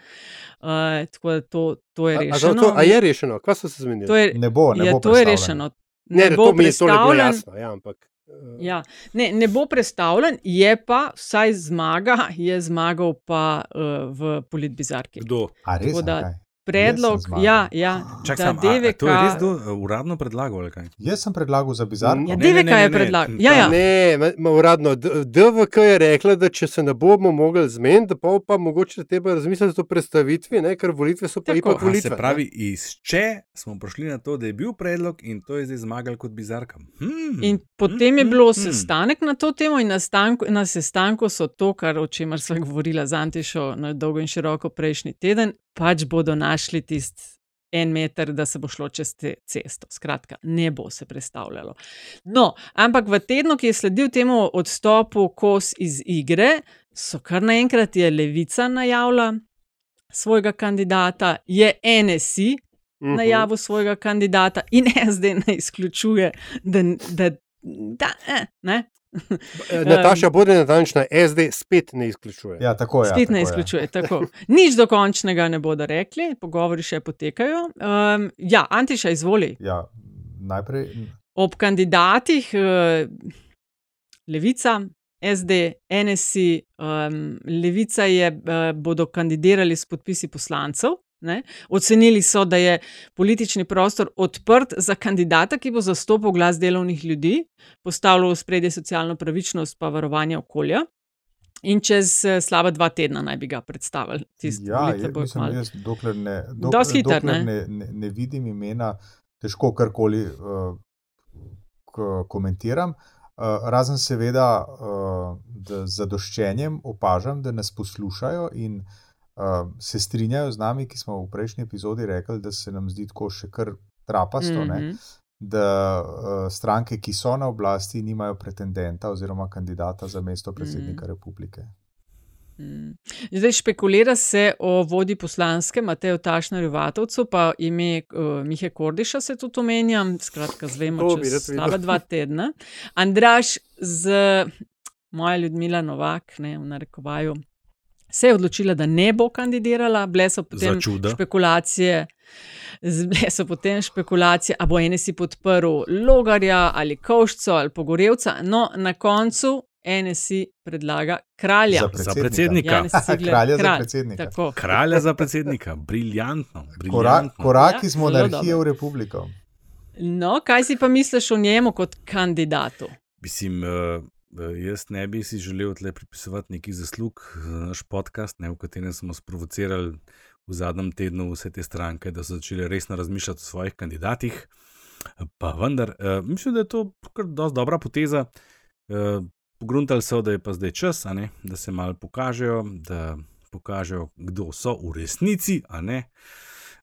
Uh, tako da to, to je A, a, rešeno. to, a je rešeno? Kaj so se zmenili? To je, Ne bo, ne je, bo to je rešeno. ne, ne, bo to mi je to jasno. Ja, ampak, eh, Ja, ne, ne bo predstavljen, je pa vsaj zmaga, je zmagal pa uh, v politbizarki. Kdo? A res? Tako da? Predlog, ja, ja, Čak, da sam, a, a, DVK. to je res kdo uh, uradno predlagal? Jaz sem predlagal za bizarno. Ja, Ne, ne, DVK ne, ne, je predlagal. Ja, ja. Ne, ma- ma uradno. DVK je rekla, da če se ne bomo mogli zmeniti, da pol pa mogoče treba razmisliti o predstavitvi, ne, ker volitve so pa Tako. ipak A, volitve. se pravi, iz če smo prišli na to, da je bil predlog in to je zdaj zmagal kot bizarka. Hmm. In potem je bilo hmm. sestanek na to temo, in na, stanku, na sestanku so to, kar, o čemer sva govorila z Antišo na dolgo in široko prejšnji teden, pač bodo našli tisti en meter, da se bo šlo čez te cesto. Skratka, ne bo se predstavljalo. No, ampak v tednu, ki je sledil temu odstopu kos iz igre, so kar naenkrat je Levica najavila svojega kandidata, je NSI Mhm. najavil svojega kandidata in SD ne izključuje, da, da, da eh, ne. Nataša, bodi natančna, SD spet ne izključuje. Ja, tako je. Spet tako ne je. izključuje. Tako. Nič dokončnega ne bodo rekli, pogovori še potekajo. Um, ja, Antiša, izvoli. Ja, najprej. Ob kandidatih uh, Levica, SD, NSI, um, Levica je, uh, bodo kandidirali s podpisi poslancev. Ne? Ocenili so, da je politični prostor odprt za kandidata, ki bo zastopal glas delovnih ljudi, postavljal v spredje socialno pravičnost in varovanje okolja. In čez eh, slaba dva tedna naj bi ga predstavili. Tiste Ja, je, mislim, kmalu. jaz dokler ne, dok, hiter, dokler ne? ne, ne, vidim imena, težko karkoli uh, komentiram. Uh, razen seveda, uh, z zadoščenjem opažam, da nas poslušajo in uh, se strinjajo z nami, ki smo v prejšnji epizodi rekli, da se nam zdi tako še kar trapasto, mm -hmm. Mhm. da uh, stranke, ki so na oblasti, nimajo pretendenta oziroma kandidata za mesto predsednika mm. republike. Mm. Zdaj špekulira se o vodi poslanske Mateju Tašnerju Vatovcu, pa ime uh, Mihe Kordiša se tudi omenja, skratka, zvemo, čez slaba dva tedna. Andraš z moja Ljudmila Novak, ne v narekovaju, se je odločila, da ne bo kandidirala, bile so potem Za špekulacije. z- Bile so potem špekulacije, ali bo NSI podprl Logarja ali Kovšco ali Pogorevca. No, na koncu NSI predlaga kralja. Za Za predsednika. predsednika. Janez Cigler Kralja za Kralj. predsednika. Tako. Kralja za predsednika, briljantno. Korak, briljantno. korak Ja, iz monarhije v republiko. No, kaj si pa misliš o njemu kot kandidatu? Mislim, uh, jaz ne bi si želel tle pripisovati nekih zaslug za naš podcast, ne, v katerem smo sprovocirali v zadnjem tednu vse te stranke, da so začele resno razmišljati o svojih kandidatih. Pa vendar, uh, mislim, da je to kar dobra poteza. Uh, pogruntali so, da je pa zdaj čas, ne, da se malo pokažejo, da pokažejo, kdo so v resnici, a ne.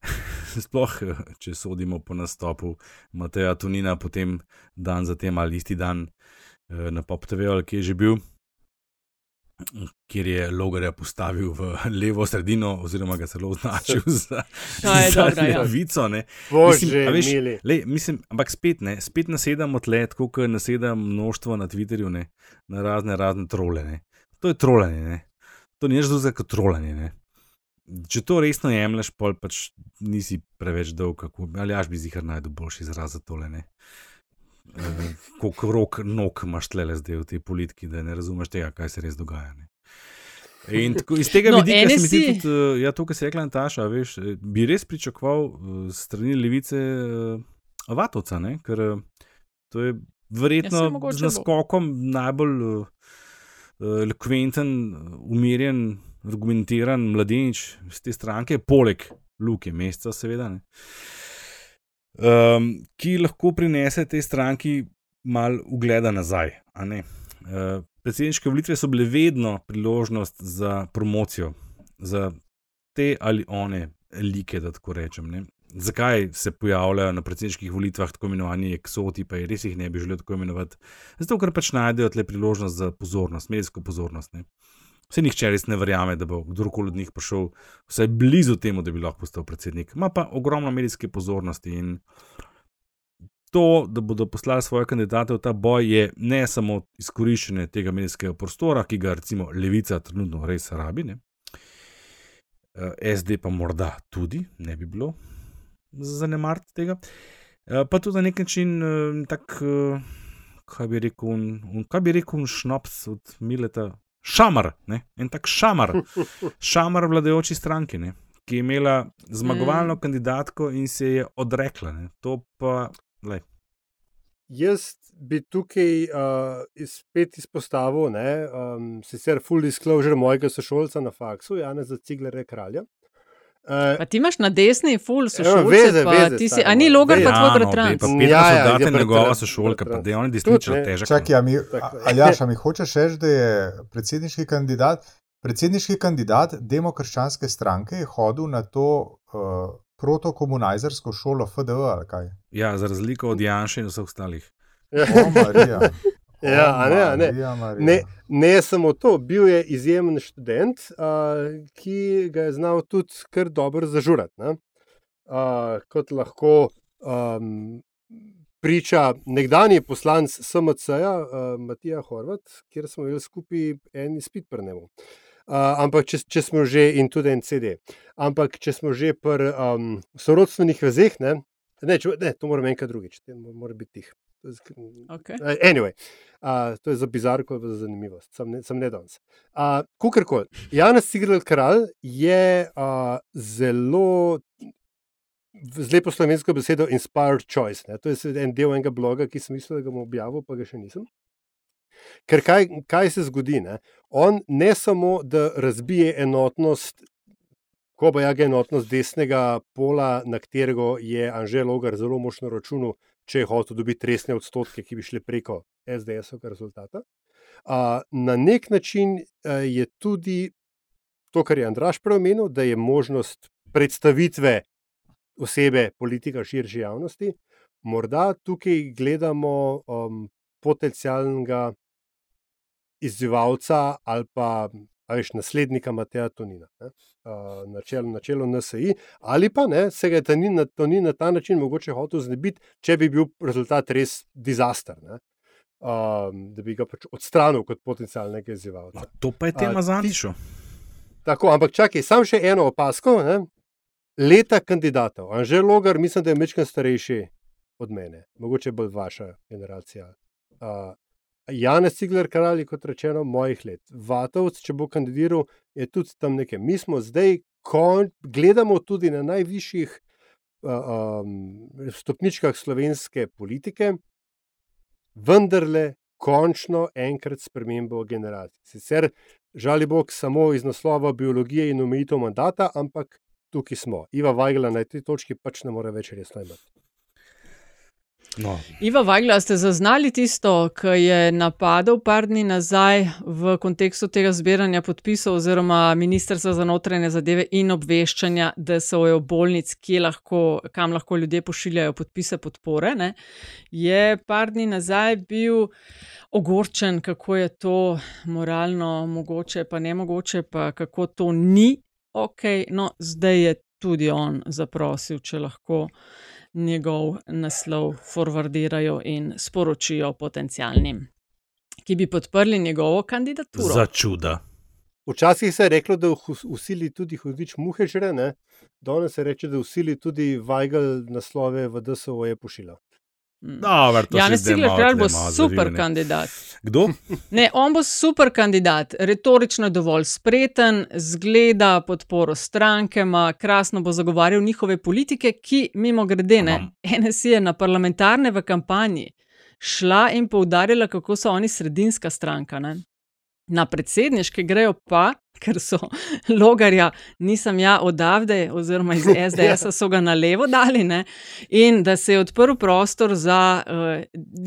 Sploh, eh, če sodimo po nastopu Mateja Tunina, potem dan zatem ali isti dan eh, na Pop TV, ali kje je že bil, kjer je Logarja postavil v levo sredino, oziroma ga celo označil za, je za dobra, ja. levico. ne. Bože, Mislim, a veš. Lej, mislim, ampak spet ne, spet nasedamo tle, tako kot naseda množstvo na Twitterju, ne, na razne razne trole. Ne. To je trolanje, ne. to ni nič drugega kot trolanje. Ne. Če to resno jemliš, pol pač nisi preveč dolg, kako, ali až bi zihar najdel boljši izraz za tole. Ne. Eh, Koliko rok nog imaš tle zdaj v tej politiki, da ne razumeš tega, kaj se res dogaja. Ne. In tako, iz tega No, vidika se mi NSI tudi, uh, ja, to, kar si rekla, Nataša, veš, eh, bi res pričakoval uh, strani levice uh, Vatovca, ne? ker uh, to je verjetno ja, z bo. naskokom najbolj uh, elokventen, umirjen, argumentiran mladenič iz te stranke, poleg Luke Mesta, seveda. Ne? Um, ki lahko prinese tej stranki malo ugleda nazaj. Uh, predsedniške volitve so bile vedno priložnost za promocijo, za te ali one like, da tako rečem. Ne. Zakaj se pojavljajo na predsedniških volitvah tako imenovani eksoti, pa je res jih ne bi želel tako imenovati? Zato, ker pač najdejo tle priložnost za pozornost, medijsko pozornost. Ne. Vse nihče res ne verjame, da bo kdorkoli od njih prišel vsaj blizu temu, da bi lahko postal predsednik. Ma pa ogromno medijske pozornosti in to, da bodo poslali svoje kandidate v ta boj, je ne samo izkoriščanje tega medijskega prostora, ki ga recimo levica trenutno res rabi. Ne? Eh, SD pa morda tudi, ne bi bilo zanemariti tega. Eh, Pa tudi na nek način eh, tak, kaj bi rekel, un- un- kaj bi rekel, šnops od Mileta, šamar, ne? en tak šamar, šamar vladajoči stranki, ne? ki je imela zmagovalno Mm. kandidatko in se je odrekla. Ne? To pa, lej, Jaz bi tukaj uh, spet izpostavil, ne, um, sicer full disclosure mojega sošolca na faksu, Janeza Ciglera Kralja. Uh, Pa ti imaš na desni, full so Evo, šolce, veze, pa veze, ti si, a ni logar veze. pa tvoj Ja, no, bratranc. pa Petra Ja, ja, je njegova sošolka, pa da je on desničar ne. težek. Čakaj, a mi. Aljaš, a mi hočeš reči, da je predsedniški kandidat, predsedniški kandidat demokrščanske stranke je hodil na to uh, protokomunizersko šolo FDV ali kaj? Ja, za razliko od Janša in vseh ostalih. O, Marija. O, Ja, a ne, ne. Marija. Ne, ne samo to, bil je izjemen študent, uh, ki ga je znal tudi kar dobro zažurati. ne. Uh, kot lahko um, priča nekdanji poslanc SMC-ja, uh, Matija Horvat, kjer smo imeli skupaj en izpit prnemo. Uh, ampak, če, če smo že in tudi en CD. Ampak, če smo že pri um, sorodstvenih vezeh, ne, ne, če, ne, to moram enkrat drugič, to mora biti tih. To je sk- Okay. Uh, Anyway, uh, to je za bizarko, za zanimivost, sem ne, sem ne danes. Uh, Kukorkoli, Janez Cigrel Kralj je uh, zelo, z lepo slovensko besedo, inspired choice. Ne? To je en del enega bloga, ki sem mislil, da ga bom objavil, pa ga še nisem. Ker kaj, kaj se zgodi? Ne? On ne samo, da razbije enotnost, ko bo jaga enotnost desnega pola, na katerega je Anžel Logar zelo močno računal, če je hotel dobiti resne odstotke, ki bi šli preko SDS-ovega rezultata. A, na nek način a, je tudi to, kar je Andraš preomenil, da je možnost predstavitve osebe politika širši javnosti. Morda tukaj gledamo um, potencialnega izzivalca ali pa veš, naslednika Mateja Tonina, ne, na čelu, na čelu NSI, ali pa ne, se ga je Tonin na, Tonin na ta način mogoče hotel znebiti, če bi bil rezultat res dizaster. Ne. Um, da bi ga pač odstranil kot potencialnega izzivalca. No, to pa je tema za ti- Antišo. Tako, ampak čakaj, samo še eno opasko. Ne? Leta kandidatov. Anžel Logar, mislim, da je večkrat starejši od mene, mogoče bolj vaša generacija. Uh, Janez Cigler, kralj, kot rečeno, mojih let. Vatovc, če bo kandidiral, je tudi tam nekaj. Mi smo zdaj, ko gledamo tudi na najvišjih uh, um, stopničkah slovenske politike, vendarle končno enkrat spremembo generacij. Sicer, žali Bog, samo iz naslova biologije in omejitev mandata, ampak tukaj smo. Iva Vajgla na tej točki pač ne more več resno imeti. No, Iva Vajgla, ste zaznali tisto, ki je napadal par dni nazaj v kontekstu tega zbiranja podpisov oziroma Ministrstva za notranje zadeve in obveščanja, da so jo bolnic, lahko, kam lahko ljudje pošiljajo podpise podpore. Ne? Je par dni nazaj bil ogorčen, kako je to moralno mogoče, pa ne mogoče, pa kako to ni ok. No, zdaj je tudi on zaprosil, če lahko njegov naslov forwardirajo in sporočijo potencialnim, ki bi podprli njegovo kandidaturo. za čuda. Včasih se je reklo, da usili tudi hudič muhe žre, ne? danes se reče, da usili tudi Vajgl naslove v DSO je pošiljal. Janez se zdaj Cigler Kralj bo malo super zavil, ne. kandidat. Kdo? Ne, on bo super kandidat, retorično je dovolj spreten, zgleda podporo strankama, krasno bo zagovarjal njihove politike, ki, mimo grede, ne, NSI je na parlamentarne v kampanji šla in poudarjala, kako so oni sredinska stranka. Ne. Na predsedniške grejo pa, ker so logarja, nisem ja odavde, oziroma iz SDS so ga na levo dali, ne, in da se je odprl prostor za uh,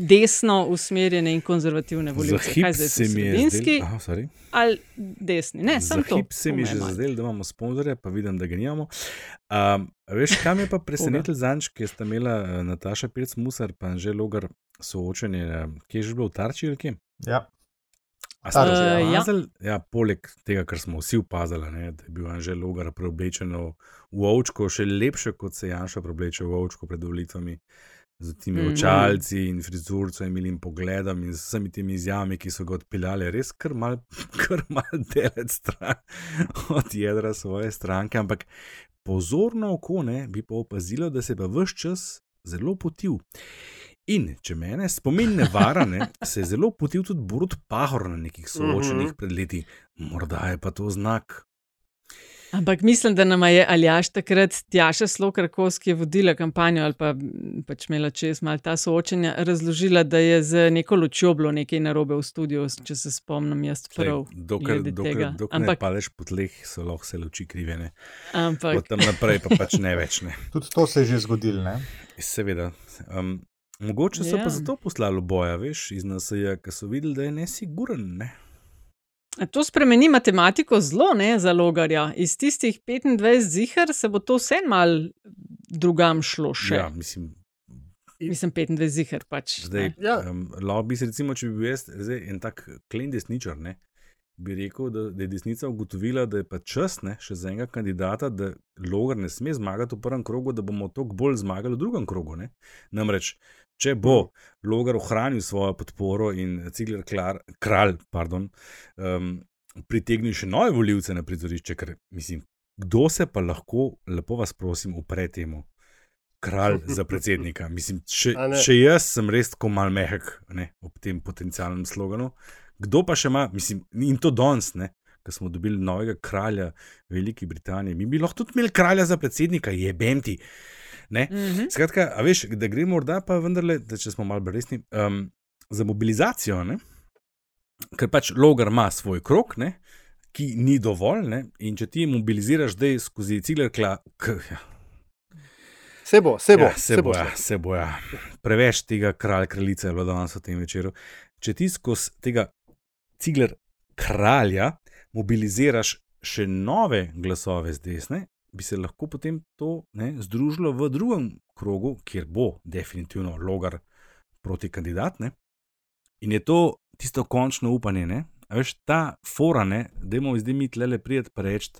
desno usmerjene in konzervativne Za volitve. Kaj zdaj se mi je sredinski zdel, aha, sorry. ali desni? Ne, Za samo to. hip se mi je že je zdelo, da imamo sponzorje, pa vidim, da ga nimamo. Um, veš, kam je pa presenetil zanč, ki sta imela eh, Nataša Pirc Musar, pa že logar soočenje, eh, kje je že bilo v Tarči ali kje? Ja. Ste Taras, ja. ja, poleg tega, kar smo vsi opazili, ne, da je bil Anžel Logar preoblečen v ovčko, še lepše kot se Janša preobleče v ovčko pred volitvami, z temi Mhm. očalci in frizurco in pogledom in z vsemi temi izjavami, ki so ga odpeljali, res kar mal, kar mal delec stran od jedra svoje stranke. Ampak pozorno oko ne, bi pa opazilo, da se je pa vse čas zelo potil. In če mene spomin ne vara, ne, se je zelo potil tudi Borut Pahor na nekih soočenjih pred leti. Morda je pa to znak. Ampak mislim, da nam je Aljaš takrat Tjaša Slokarkos, ki je vodila kampanjo ali pa m, pač imela čez malo ta soočenja, razložila, da je z neko lučjo bilo nekaj narobe v studiu, če se spomnim jaz prav. Dokler, glede dokler, tega. dokler ne Ampak, padeš po tleh, so lahko se luči krivene. ampak Od tam naprej pa pač ne več. Ne. Tudi to se je že zgodilo. Ne? Seveda. Um, mogoče so Ja. pa zato poslali boja, veš, iz NSA, ker so videli, da je nesiguren. Ne? to spremeni matematiko zelo, ne za logarja. Iz tistih 25 zihar se bo to vse mal drugam šlo še. Ja, mislim, Mislim, 25 zihar pač. zdaj, ne. Ja. um, lahko bi se, recimo, če bi bil jaz zdaj, en tak klen desničar, ne, bi rekel, da, da je desnica ugotovila, da je pa čas ne, še za enega kandidata, da Logar ne sme zmagati v prvem krogu, da bomo toliko bolj zmagali v drugem krogu. Ne. Namreč, če bo Logar ohranil svojo podporo in Cigler Klar, kralj, pardon, um, pritegnil še nove voljivce na prizorišče, ker mislim, kdo se pa lahko, lepo vas prosim, upre temu. Kralj za predsednika. Mislim, če, če jaz sem res tako mal mehak ne, ob tem potencialnem sloganu, kdo pa še ima, mislim, in to danes, ne, ko smo dobili novega kralja Velike Britanije, mi bi lahko tudi imeli kralja za predsednika, jebem ti. Ne? Mhm. Skratka, a veš, da gre morda pa vendarle, da če smo malo resni, um, za mobilizacijo, ne? ker pač Logar ima svoj krok, ne? ki ni dovolj, ne? in če ti mobiliziraš zdaj skozi cigler, kla, k, ja, Se bo, se bo. Ja, se bo, ja, se bo. Ja. Preveč tega kralja, kraljice je bilo danes v tem večeru. Če ti skozi tega cigler kralja mobiliziraš še nove glasove z desne, bi se lahko potem to ne, združilo v drugem krogu, kjer bo definitivno logar proti kandidat. Ne. In je to tisto končno upanje. Ne. A veš, ta fora, da imamo zdaj mi tle prijeti pa reči.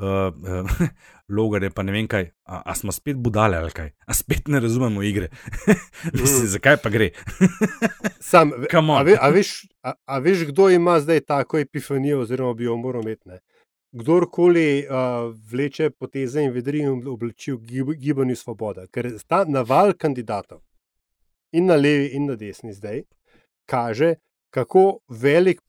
Uh, uh, logar je pa ne vem kaj, a, a smo spet budale ali kaj, a spet ne razumemo igre. Mislim, zakaj pa gre? Sam, a, ve, a, veš, a, a veš, kdo ima zdaj tako epifanijo, oziroma bi jo moral imeti? Ne? Kdorkoli uh, vleče poteze in vedri in obleči v gib, gibanju svoboda, ker ta naval kandidatov in na levi in na desni zdaj kaže, kako velik.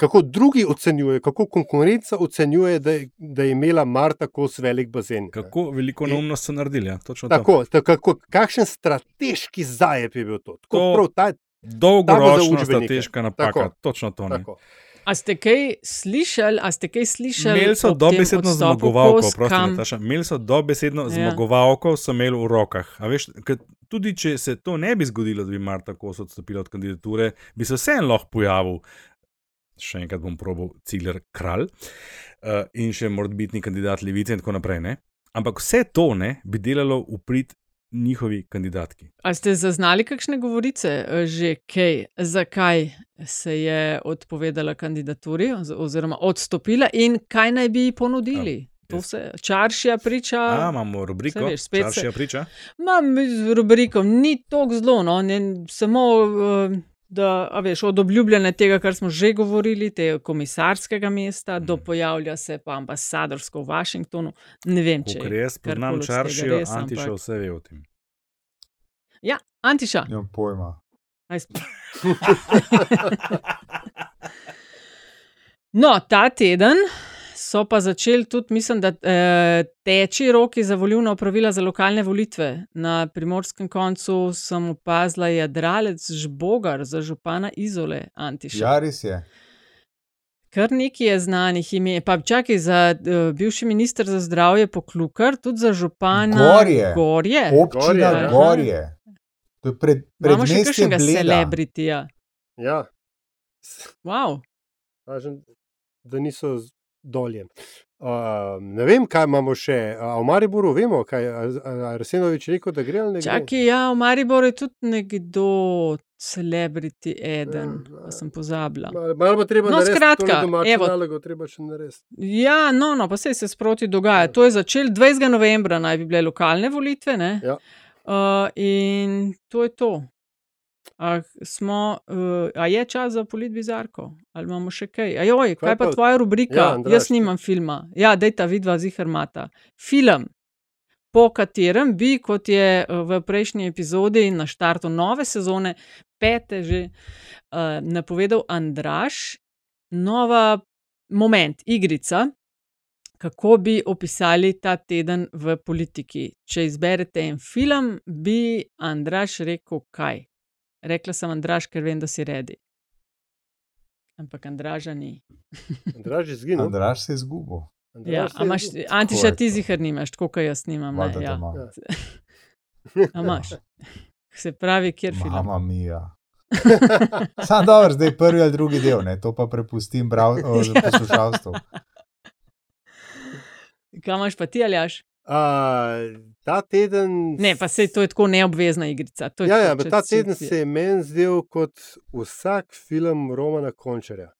Kako drugi ocenjujejo, kako konkurenca ocenjuje, da je, da je imela Marta kos velik bazen. Kako veliko neumnost so naredili. Ja? Točno to. Tako, tako, kakšen strateški zajep je bil to? Tako, To- prav, ta, Dolgoročna učbenike. strateška napaka, Tako. točno to. Ne. tako. A ste kaj slišali, a ste kaj slišali? Imeli so dobesedno zmagovalko, Nataša, imeli so dobesedno Ja. zmagovalko, so imeli v rokah. A Veš, tudi če se to ne bi zgodilo, da bi Marta Kos odstopila od kandidature, bi se vseeno lahko pojavil, še enkrat bom probal, Cigler kralj uh, in še morbitni kandidat Levice in tako naprej. Ne? Ampak vse to ne bi delalo v prid njihovi kandidatki. A ste zaznali kakšne govorice eh, že, kaj, zakaj se je odpovedala kandidaturi oz- oziroma odstopila in kaj naj bi ji ponudili? To jaz- se čaršija priča. A, imamo rubriko, veš, spet se- Čaršija priča. Imam z rubriko, ni tako zelo, no, ne, samo eh, da, veš, od obljubljene tega, kar smo že govorili, te komisarskega mesta, do Mhm. pojavlja se pa ambasadorsko v Washingtonu. Ne vem, če Ker jaz poznam karkoli od tega Čaršijo, res, ampak- Antiša vse ve o tem. Ja, Antiša. Nimam pojma. No, ta teden so pa začeli tudi, mislim, da eh, teči roki za volilna opravila za lokalne volitve. Na primorskem koncu sem opazila jadralec Žbogar za župana Izole Antiša. Ja, res je. Kar nekaj je znanih ime, pa čakaj za uh, bivši minister za zdravje Poklukar, tudi za župana Gorje. Gorje. Občina Gorje, aha. Gorje. To je pred, Imamo še kakšnega celebritija. Ja, Wow. kažem, da niso dolje. Uh, ne vem, kaj imamo še. A v Mariboru vemo, kaj je Arsenovič rekel, da gre ali ne. Čakaj, ja, v Mariboru je tudi nekdo, celebrity eden, pa sem pozabila. Malo, bo treba No, narediti skratka, evo. nalogo, treba še narediti. Ja, no, no, pa se se sproti dogaja. To je začelo 20. novembra, naj bi bile lokalne volitve. ne? Ja. Uh, in to je to. A, smo, uh, a je čas za polit bizarko? Ali imamo še kaj? Ajoj, kaj, Kaj pa pa- tvoja rubrika? Ja, Andraž, Jaz nimam filma. Ja, dej ta vidva zihrmata. Film, po katerem bi, kot je uh, v prejšnji epizodi na štartu nove sezone, pete že uh, napovedal Andraš, nova moment, igrica, kako bi opisali ta teden v politiki. Če izberete en film, bi Andraš rekel kaj. Rekla sem Andraš, ker vem, da si redi. Ampak Andraža ni. Andraž je zginil. Andraš se je izgubil. Andraž Ja, imaš. Antiša, ti to. zihar nimaš, tako kot jaz nimam. Ne, ja. imam. A imaš. Se pravi, kjer film. Mama mija. Sam dobro, zdaj prvi ali drugi del, ne? to pa prepustim brav, o, poslušalstvu. Kaj imaš pa ti, Aljaš? A, ta teden. Ne, pa se to je tako neobvezna igrica. to je Ja, tako, ja, ta teden se je meni zdel kot vsak film Romana Končarja.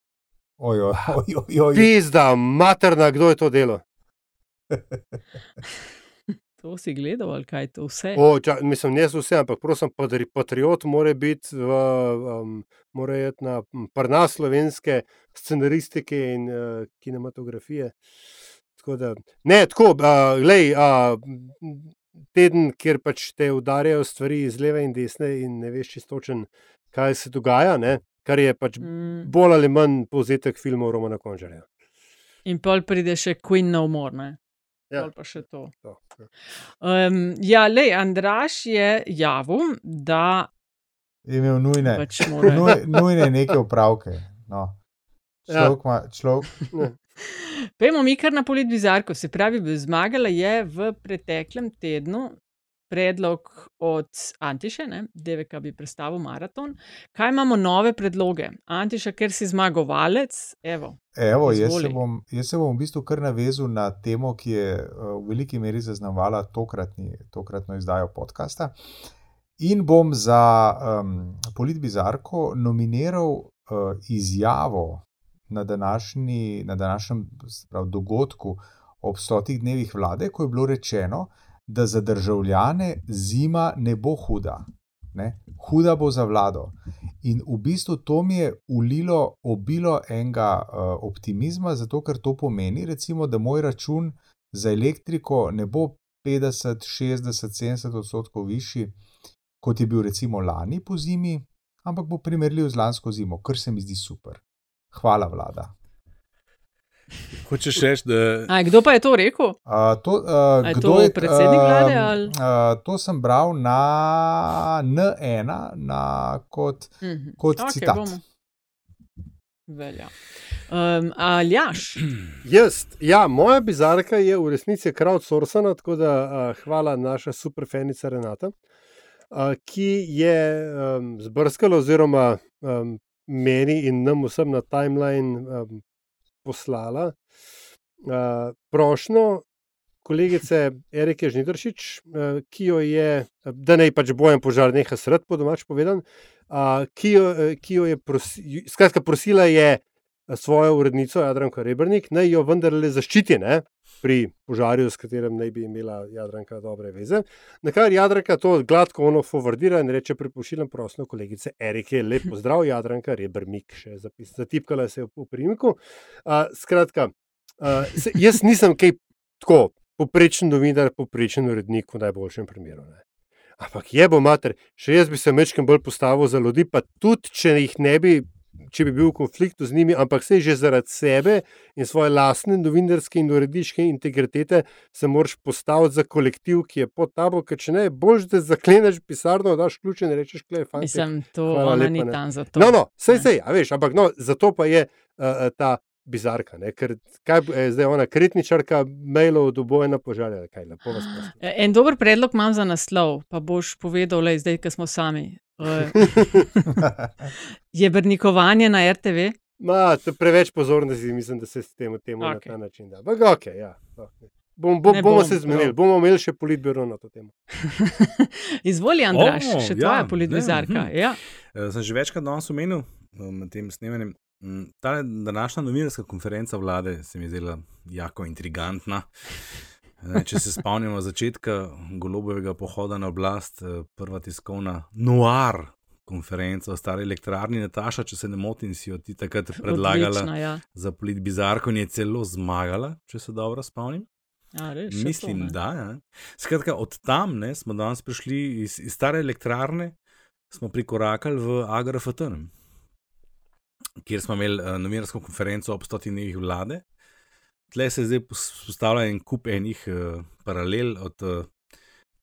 Ojoj, ojoj, ojoj. Pizda, materna, kdo je to delo? To si gledal, ali kaj to vse? O, ča, mislim, ne vse, ampak prosim, patri- patriot mora biti v, um, mora iti na m, prnas slovenske scenaristike in uh, kinematografije. Tako da, ne, tako, uh, lej, uh, teden, kjer pač te udarjajo stvari iz leve in desne, in ne veš čistočen, kaj se dogaja, ne? kar je pač Mm. bolj ali manj povzetek filmov Romana Končarja. In pol pride še Queen No More. Ne? Ja. Pol pa še to. To, ja. Um, ja, lej, Andraš je javil, da Je imel nujne, pač mora. nuj, nujne neke upravke. No. Ja. Človek, ma, človek, Pejmo mi kar na polit bizarko. Se pravi, zmagala je v preteklem tednu predlog od Antiše, ne? DVK bi predstavil maraton. Kaj imamo nove predloge? Antiša, ker si zmagovalec, evo. Evo, jaz, Izvoli. se bom, jaz se bom v bistvu kar navezal na temo, ki je uh, v veliki meri zaznamovala tokratni, tokratno izdajo podcasta. In bom za um, Politbizarko nominiral uh, izjavo na, današnji, na današnjem se pravi, dogodku ob stotih dnevih vlade, ko je bilo rečeno, da za državljane zima ne bo huda. Ne? Huda bo za vlado. In v bistvu to mi je ulilo obilo enega uh, optimizma, zato ker to pomeni, recimo, da moj račun za elektriko ne bo 50, 60, 70 odstotkov višji, kot je bil recimo lani po zimi, ampak bo primerljiv z lansko zimo, kar se mi zdi super. Hvala, vlada. Hočeš reči, da A, kdo pa je to rekel? Uh, to, uh, je kdo to je, predsednik vlade um, ali- Uh, to sem bral na N1 na, kot, Mhm. kot Okej, citat. bomo. Velja. Um, Aljaš, Jaz, ja, moja bizarka je v resnici crowdsourcena, tako da uh, hvala naša superfenica Renata, uh, ki je um, zbrskala oziroma um, meni in nam vsem na timeline um, poslala uh, prošlo kolegice Erike Žnidršič, uh, ki jo je, da naj pač bojem požar neha sred, po domač povedan, uh, ki, jo, ki jo je prosi, skratka, prosila je svojo urednico Jadranko Rebrnik, naj jo vendarle zaščiti ne, pri požarju, s katerim naj bi imela Jadranka dobre veze. Na kar Jadranka to gladko ono fovrdira in reče: Pripošiljam prosto kolegice Erike, lep pozdrav, Jadranka Rebrnik, še zapis, zatipkala se je v primku. Uh, skratka, uh, se, jaz nisem kaj tako. Poprečen novinar, poprečen urednik v najboljšem primeru. Ne. Ampak je bo mater, še jaz bi se mečkam bolj postavil za ljudi, pa tudi če jih ne bi, če bi bil v konfliktu z njimi, ampak se že zaradi sebe in svoje lastne novinarske in uredniške integritete se moraš postaviti za kolektiv, ki je pod tabo, ker če ne, boš da zakleneš pisarno, daš ključe in rečeš, klej, fajn. mislim, to lepa, ni ne." tam za to. No, no, sej, sej, a veš, ampak no, zato pa je uh, ta bizarka, ne? ker kaj bo- je zdaj ona kritničarka mailov do bojena požarja, kaj lepo vas prosim. E, En dober predlog imam za naslov, pa boš povedal, le zdaj, ko smo sami. Uh, je brnikovanje na RTV. Ma, preveč pozornosti, mislim, da se s tem temu okay. na ta način da. Ampak, okay, ja, okay. Bom, bom, Ne bomo bom, se zmenili, bomo imeli še politbiro na to temo. Izvoli, Andraš, O, še ja, tvoja ne, politbizarka. mhm. Ja. Eh, Sem že večkrat danes omenil eh, med tem snemanjem. Mm, Ta današnja novinarska konferenca vlade se mi je zdela jako intrigantna. Če se spomnimo začetka golobovega pohoda na oblast, eh, prva tiskovna noir konferenca o stari elektrarni Nataša, če se ne motim, si jo ti takrat predlagala Odlična, ja. za politbizarko in je celo zmagala, če se dobro spomnim. A, res, še Mislim, to, ne? da. Ja. Skratka, od tam ne, smo danes prišli iz, iz stare elektrarne, smo prikorakali v AGRFT, kjer smo imeli uh, novinarsko konferenco ob stotih dnevih vlade. Tle se zdaj postavlja en kup enih uh, paralel od uh,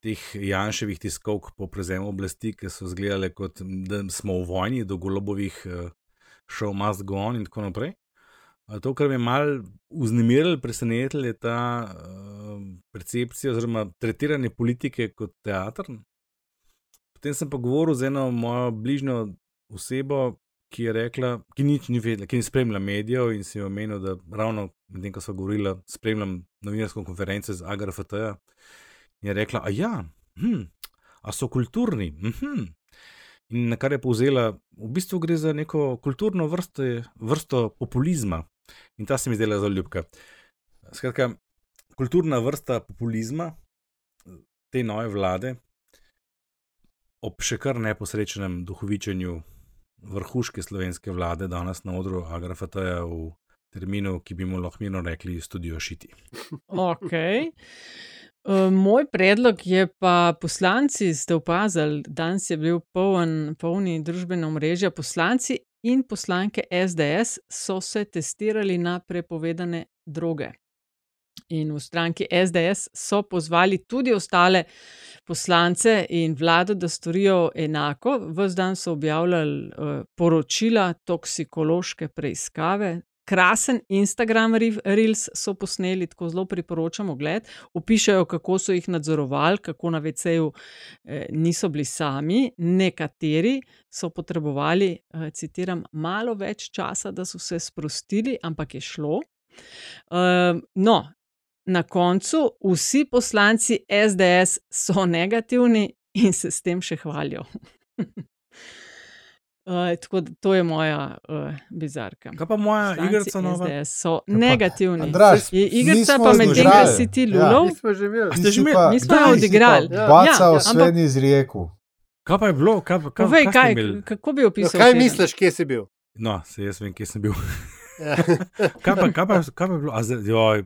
teh Janševih tiskovk po prevzemu oblasti, ki so izgledale kot da smo v vojni, do golobovih uh, show must go on in tako naprej. To, kar me je malo vznemirilo, presenetilo, je ta uh, percepcija oziroma tretiranje politike kot teater. Potem sem pa govoril z eno mojo bližnjo osebo, ki je rekla, ki ni vedela, ki ni spremljala medijev in si je omenil, da ravno medtem, ko smo govorili, spremljam novinarsko konference z AGRFT-ja. In je rekla, a ja, hm, a so kulturni. Mhm. In na kar je povzela, v bistvu gre za neko kulturno vrsto, vrsto populizma. In ta se mi zdela zelo ljubka. Skratka, kulturna vrsta populizma te nove vlade, ob še kar neposrečenem duhovičenju vrhuške slovenske vlade, danes na odru Agrafata v terminu, ki bi mu lahko mirno rekli studio šiti. Okay. Uh, Moj predlog je pa, poslanci ste opazili, danes je bil poln, polni družbena mreža. Poslanci in poslanke SDS so se testirali na prepovedane droge. In v stranki SDS so pozvali tudi ostale poslance in vlado, da storijo enako. Ves dan so objavljali uh, poročila, toksikološke preiskave. Krasen Instagram re- Reels so posneli, tako zelo priporočamo gled. Opišajo, kako so jih nadzorovali, kako na VC-ju eh, niso bili sami, nekateri so potrebovali, eh, citiram, malo več časa, da so se sprostili, ampak je šlo. Uh, no, na koncu vsi poslanci SDS so negativni in se s tem še hvalijo. Uh, tako da to je moja uh, bizarka. Kaj pa moja Poslanci igrica nova? SDS so negativni. Andraž, Je igrica pa medtem, zgrali. si ti Ja. lulov. Mi smo že imeli. ste že imeli? pa- Mi smo jo odigrali. Ja. Bacal Ja, Sven ampak- iz rijeku. Kaj pa je bilo? Kaj, pa- kaj, Povej, kaj, ste kaj, imeli? kako bi No, opisal? kaj teden? misliš, kje si bil? No, se jaz vem, kje sem bil. Ja. kaj, pa, kaj, pa, kaj pa je bilo? A, zdaj, joj,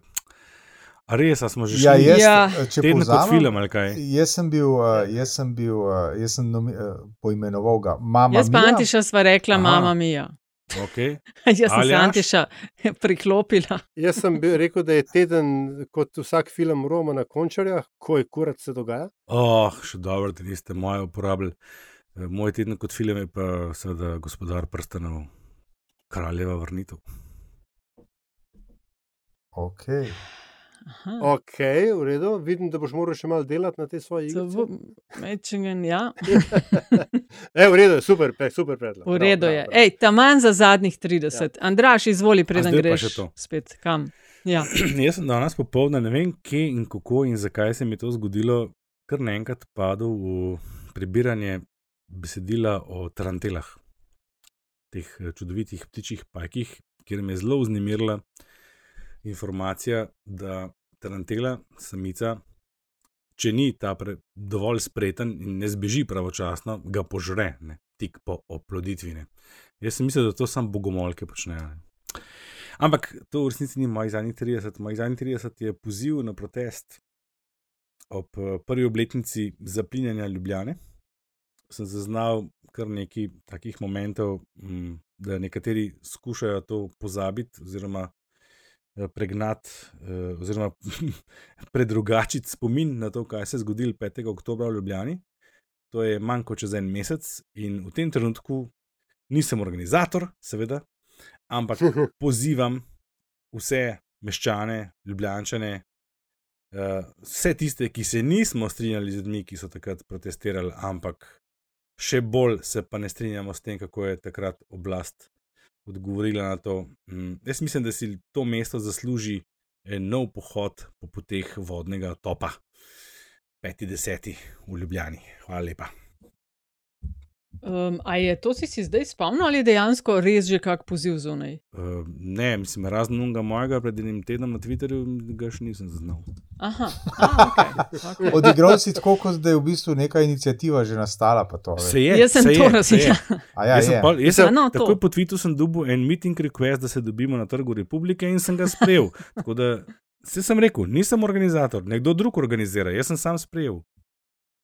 res, smo že šli Ja, jaz, Ja. če teden kot film ali kaj? Jaz sem bil, uh, jaz sem bil, uh, jaz sem nomi, poimenoval ga Mama Jaz pa Mia. Antiša sva rekla, Aha. mama mija. Okay. Jaz sem se? Antiša priklopila. Jaz sem bil, rekel, da je teden kot vsak film Roma na končarjah, ko je kurat se dogaja. Oh, še dobro, da niste moje uporabljali. Eh, Moj teden kot film je pa seveda gospodar prstanov, kraljeva vrnitev. Okay. Aha. Ok, v redu, vidim, da boš moral še malo delati na te svoje igre. Zavo- Mečingen, ja. E, v redu, je, super, pe- super predlog. V redu je. Ej, taman za zadnjih 30. Ja. Andraš, izvoli, preden greš spet kam. Ja. Jaz sem danes popoldne, ne vem, kje in kako in zakaj se mi je to zgodilo, kar naenkrat padel v prebiranje besedila o tarantelah, teh eh, čudovitih ptičjih pajkih, kjer me je zelo vznemirila informacija, da tarantela, samica, če ni ta pre, dovolj spreten in ne zbeži pravočasno, ga požre, ne, tik po oploditvi. Ne. Jaz sem mislil, da to samo bogomolke počnejo. Ne. Ampak to v resnici ni mojih zadnjih 30. Mojih zadnjih 30 je poziv na protest ob prvi obletnici zaplinjanja Ljubljane. Sem zaznal kar nekaj takih momentov, m, da nekateri skušajo to pozabiti oziroma pregnati, eh, oziroma predrugačiti spomin na to, kaj se je zgodilo 5. oktobra v Ljubljani. To je manj kot čez en mesec, in v tem trenutku nisem organizator, seveda, ampak pozivam vse meščane, ljubljančane, uh, vse tiste, ki se nismo strinjali z ljudmi, ki so takrat protestirali, ampak še bolj se pa ne strinjamo s tem, kako je takrat oblast odgovorila na to. Mm, jaz mislim, da si to mesto zasluži en nov pohod po poteh vodnega topa. 5.10. v Ljubljani. Hvala lepa. Um, a je to si, si zdaj spomnil ali dejansko res že kak poziv zunaj? Uh, ne, mislim, razen unga mojega pred enim tednom na Twitterju, ga še nisem zaznal. Aha, ah, okay. okay. Odigral si tako, kot da je v bistvu neka inicijativa že nastala. To, se je, jaz sem se to je, se razumel. je. A ja, Jaz sem je. jaz sem- no, to. Takoj po Twittu sem dobil en meeting request, da se dobimo na Trgu Republike in sem ga sprejel. Tako da, se sem rekel, nisem organizator, nekdo drug organizira, jaz sem sam sprejel.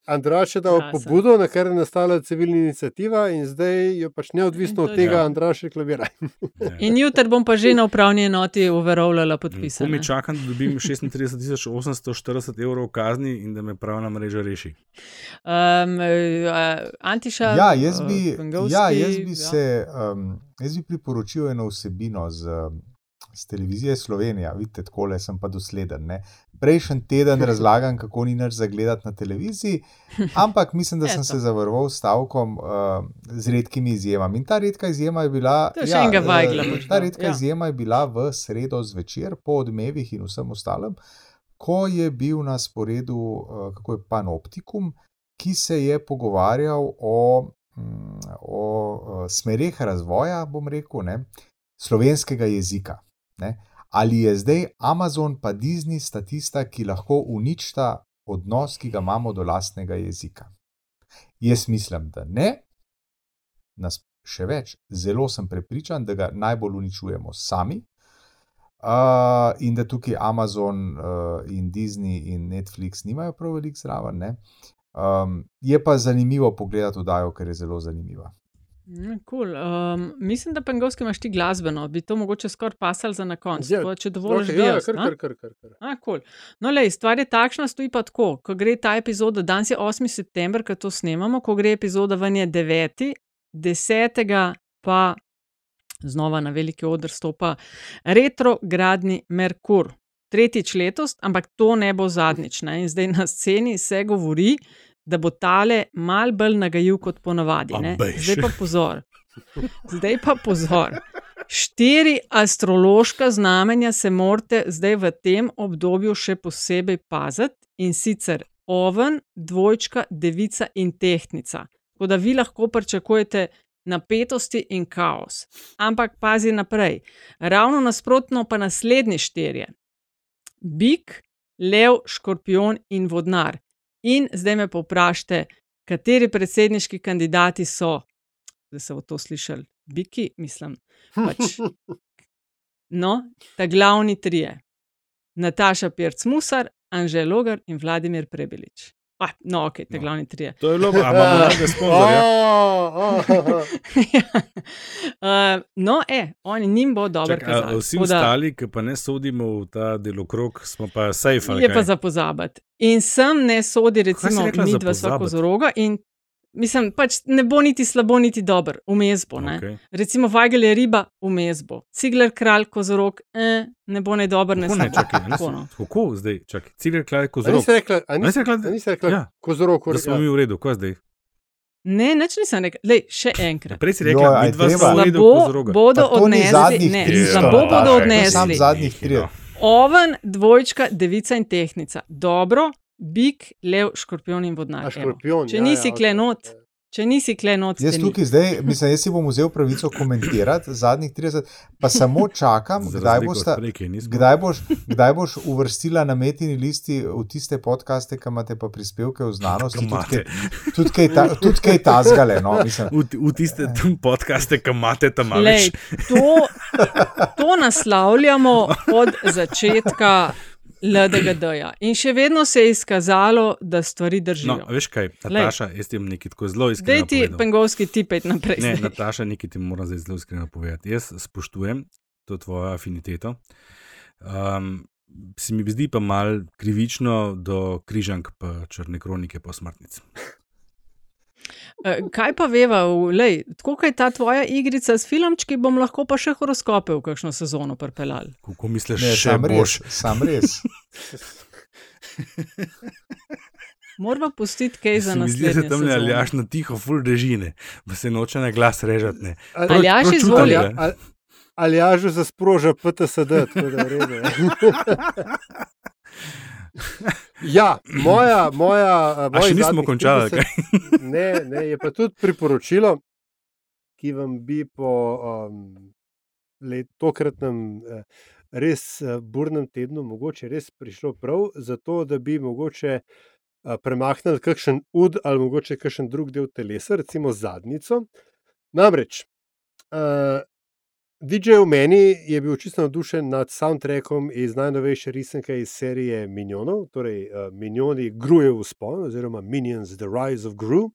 Andraš je dal Krasen. pobudo, na kar je nastala civilna inicijativa, in zdaj je pač neodvisno od to je tega, to. Andraš reklamira. In jutri bom pa že na upravni enoti uverovljala Ko podpisane. mi čakam, da dobim 36.840 evrov kazni in da me pravna mreža reši. Um, uh, Antiša, Ja, jaz bi, uh, Pengovski, ja, jaz bi, ja. se, um, jaz bi priporočil eno vsebino z, um, z televizije Slovenija. Vidite, tako le sem pa dosleden. Ne? Prejšnji teden razlagam, kako ni nič zagledati na televiziji, ampak mislim, da sem se zavaroval s stavkom uh, z redkimi izjemami. In ta redka izjema je bila. Še enega Vajgla eh, boš Ta redka ja. izjema je bila v sredo zvečer, po odmevih in vsem ostalem, ko je bil na sporedu, uh, kako je panoptikum, ki se je pogovarjal o, mm, o smereh razvoja, bom rekel, ne, slovenskega jezika. Ne. Ali je zdaj Amazon pa Disney sta tista, ki lahko uničita odnos, ki ga imamo do lastnega jezika? Jaz mislim, da ne. Nas še več, zelo sem prepričan, da ga najbolj uničujemo sami. Uh, in da tukaj Amazon uh, in Disney in Netflix nimajo prav veliko zraven. Um, je pa zanimivo pogledati oddajo, ker je zelo zanimiva. Mm, Cool. Um, mislim, da Pengovski imaš ti glasbeno, bi to mogoče skoraj pasal za na konec. Ja, če dovoliš, Okej, bi ja, kar, kar, kar, kar, kar. A, cool. No, lej, stvar je takšna, stoji pa tako. Ko gre ta epizoda, danes je 8. september, ko to snemamo, ko gre epizoda ven je 9. 10. pa znova na veliki odr stopa retrogradni Merkur. Tretjič letos, ampak to ne bo zadnjič. Ne? In zdaj na sceni se govori, da bo tale mal bolj nagajil kot ponavadi. Zdaj pa pozor. Zdaj pa pozor. Štiri astrološka znamenja se morate zdaj v tem obdobju še posebej paziti in sicer oven, dvojčka, devica in tehnica. Tako da vi lahko pričakujete napetosti in kaos. Ampak pazi naprej. Ravno nasprotno pa naslednji štirje: bik, lev, škorpion in vodnar. In zdaj me povprašajte, kateri predsedniški kandidati so, da se bo to slišali, biki, mislim. Pač. No, ta glavni trije. Nataša Pirc Musar, Anžel Logar in Vladimir Prebelič. Ah, no, ok, te No. glavni trije. To je bilo, a imamo nekega sponzorja. A, a, uh, no, e, oni njim bo dobro Čak, a, kazali. vsi Tako da ostali, ki pa ne sodimo v ta delokrog, smo pa safe. Je pa kaj? za pozabiti. In sem ne sodi, recimo, mi dva sva kozoroga. In mislim, pač ne bo niti slabo, niti dobro, vmes bo. ne. Okej. Recimo, Vajgel je riba, vmes bo. Cigler, kralj, kozorog, eh, ne bo ne dober, ne ne, slab. čakaj, a Tako, no. Kako zdaj, čakaj, cigar klaj A kozorog. nisi rekla, a nisi, rekla, da, nisi rekla Ja. kozorok, da smo mi v redu, kaj zdaj? Ne, nič nisem rekel. Lej, še enkrat. Prej si Joj, rekla, a mi je dva Slabo kozoroga. bodo odnesli. zadnjih Ne, 300, slabo bodo odnesli. Zadnjih Nehaj, 30. no. Oven, dvojčka, devica in tehnica. Dobro, bik, lev, škorpion in vodnar. Škorpion. Če ja, nisi ja, klenot, okej. Če nisi klenot, Jaz tukaj zdaj, mislim, jaz si bom vzel pravico komentirati zadnjih 30, pa samo čakam, kdaj, bosta, nismo. kdaj, boš, kdaj boš uvrstila na metini listi v tiste podcaste, ki imate pa prispevke v znanosti, tudi kaj- ta- tudi kaj tazgale. No, mislim. V, v tiste podcaste, ki imate tam malo to, to naslavljamo od začetka LDGD-ja. In še vedno se je izkazalo, da stvari No, držijo. a veš kaj. Nataša, jaz ti bom nekaj tako zelo iskreno ti povedal. pengovski tipet naprej. Ne, zdaj. Nataša, nekaj ti moram zdaj zelo iskreno povedati. Jaz spoštujem to tvojo afiniteto. Um, se mi zdi pa mal krivično do križank pa črne kronike po smrtnici. Eh, Kaj pa veva, lej, tako kot je ta tvoja igrica s filmčki, bom lahko pa še horoskope v kakšno sezono pripeljal. Kako misliš, Ne, še sam boš? res, sam res. Moramo pustiti kaj za Se mi zdi, da se tam le aljaš na tiho, full režine, pa se noče na glas režati. ne. Ali- Prav- Aljaž, prav izvoli. čutili, Ali, ali jažu za sproža PTSD, tako da je v redu. ja. Ja, moja, moja, moja še nismo končali, kaj? Ne, ne, je pa tudi priporočilo, ki vam bi po um, let, tokratnem eh, res eh, burnem tednu mogoče res prišlo prav, zato da bi mogoče eh, premaknili kakšen ud ali mogoče kakšen drug del telesa, recimo zadnico. Namreč, uh, DJ v meni je bil čisto navdušen nad soundtrackom iz najnovejše risanke iz serije Minionov, torej uh, Minioni Grujev vzpon, oziroma Minions The Rise of Gru. Uh,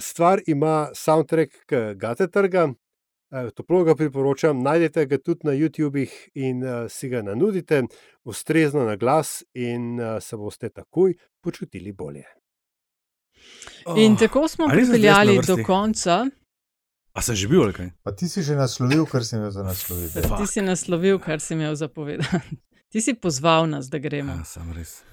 stvar ima soundtrack k Gate trga, uh, toplo ga priporočam, najdete ga tudi na YouTubih in uh, si ga nanudite, ustrezno na glas, in uh, se boste takoj počutili bolje. In tako smo pripeljali do konca. A se že bil ali kaj? Pa ti si že naslovil, kar si imel za nasloviti. Ti si naslovil, kar si imel zapovedati. Ti si pozval nas, da gremo Ja, sem res.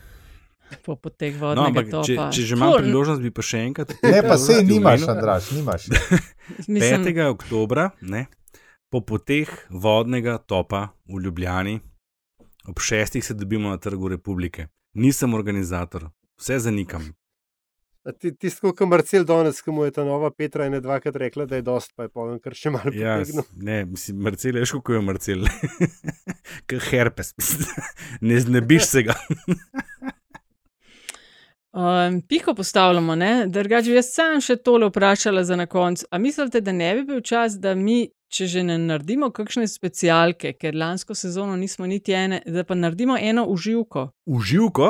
po poteh No, vodnega ampak če, topa. če že imam priložnost, bi pa še enkrat. Ne, pa sej priložnosti nimaš. Andraš, nimaš. Mislim, 5. oktobra, ne, po poteh vodnega topa v Ljubljani, ob 6. se dobimo na Trgu Republike. Nisem organizator, vse zanikam. A Ti, tisto, kot Marcel danes, ki mu je ta nova Petra ene dvakrat rekla, da je dost, pa je povem, kar še malo Ja, potegnil. s- ne, mislim, Marcel je ško, je Marcel. Kot herpes, ne znebiš se ga. Um, piko postavljamo, ne? drugače bi jaz sam še tole vprašala za na koncu. A mislite, da ne bi bil čas, da mi, če že ne naredimo kakšne specialke, ker lansko sezono nismo niti ene, da pa naredimo eno uživko? Uživko?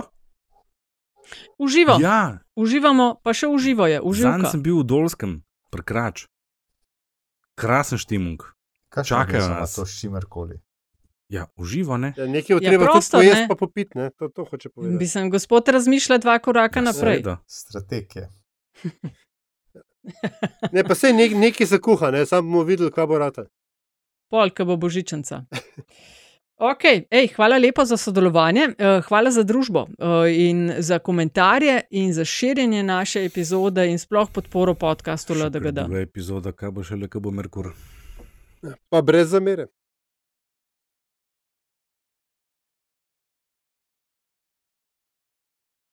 Uživo, ja. Ja, uživamo, pa še uživo je, zanj sem bil v Dolskem, prekrač. Krasen štimung. Kaj Čakajo nas. To s čimerkoli. Ja, uživo, ne? Ja, nekaj je Ja, treba tudi prosto, pojesti, ne. pa popiti, ne? To, to hoče povedati. Mislim, gospod razmišlja dva koraka Ja, naprej. seveda. Strategije. Ne, pa se nek, nekaj zakuha, ne? sam bomo videli, kaj bo rata. Pol, ki bo božičnica. Okay, ej, hvala lepa za sodelovanje, eh, hvala za družbo eh, in za komentarje in za širjenje naše epizode in sploh podporo podkastu LDGD. Druga epizoda, kaj bo šele, ko bo Merkur. Pa brez zamere.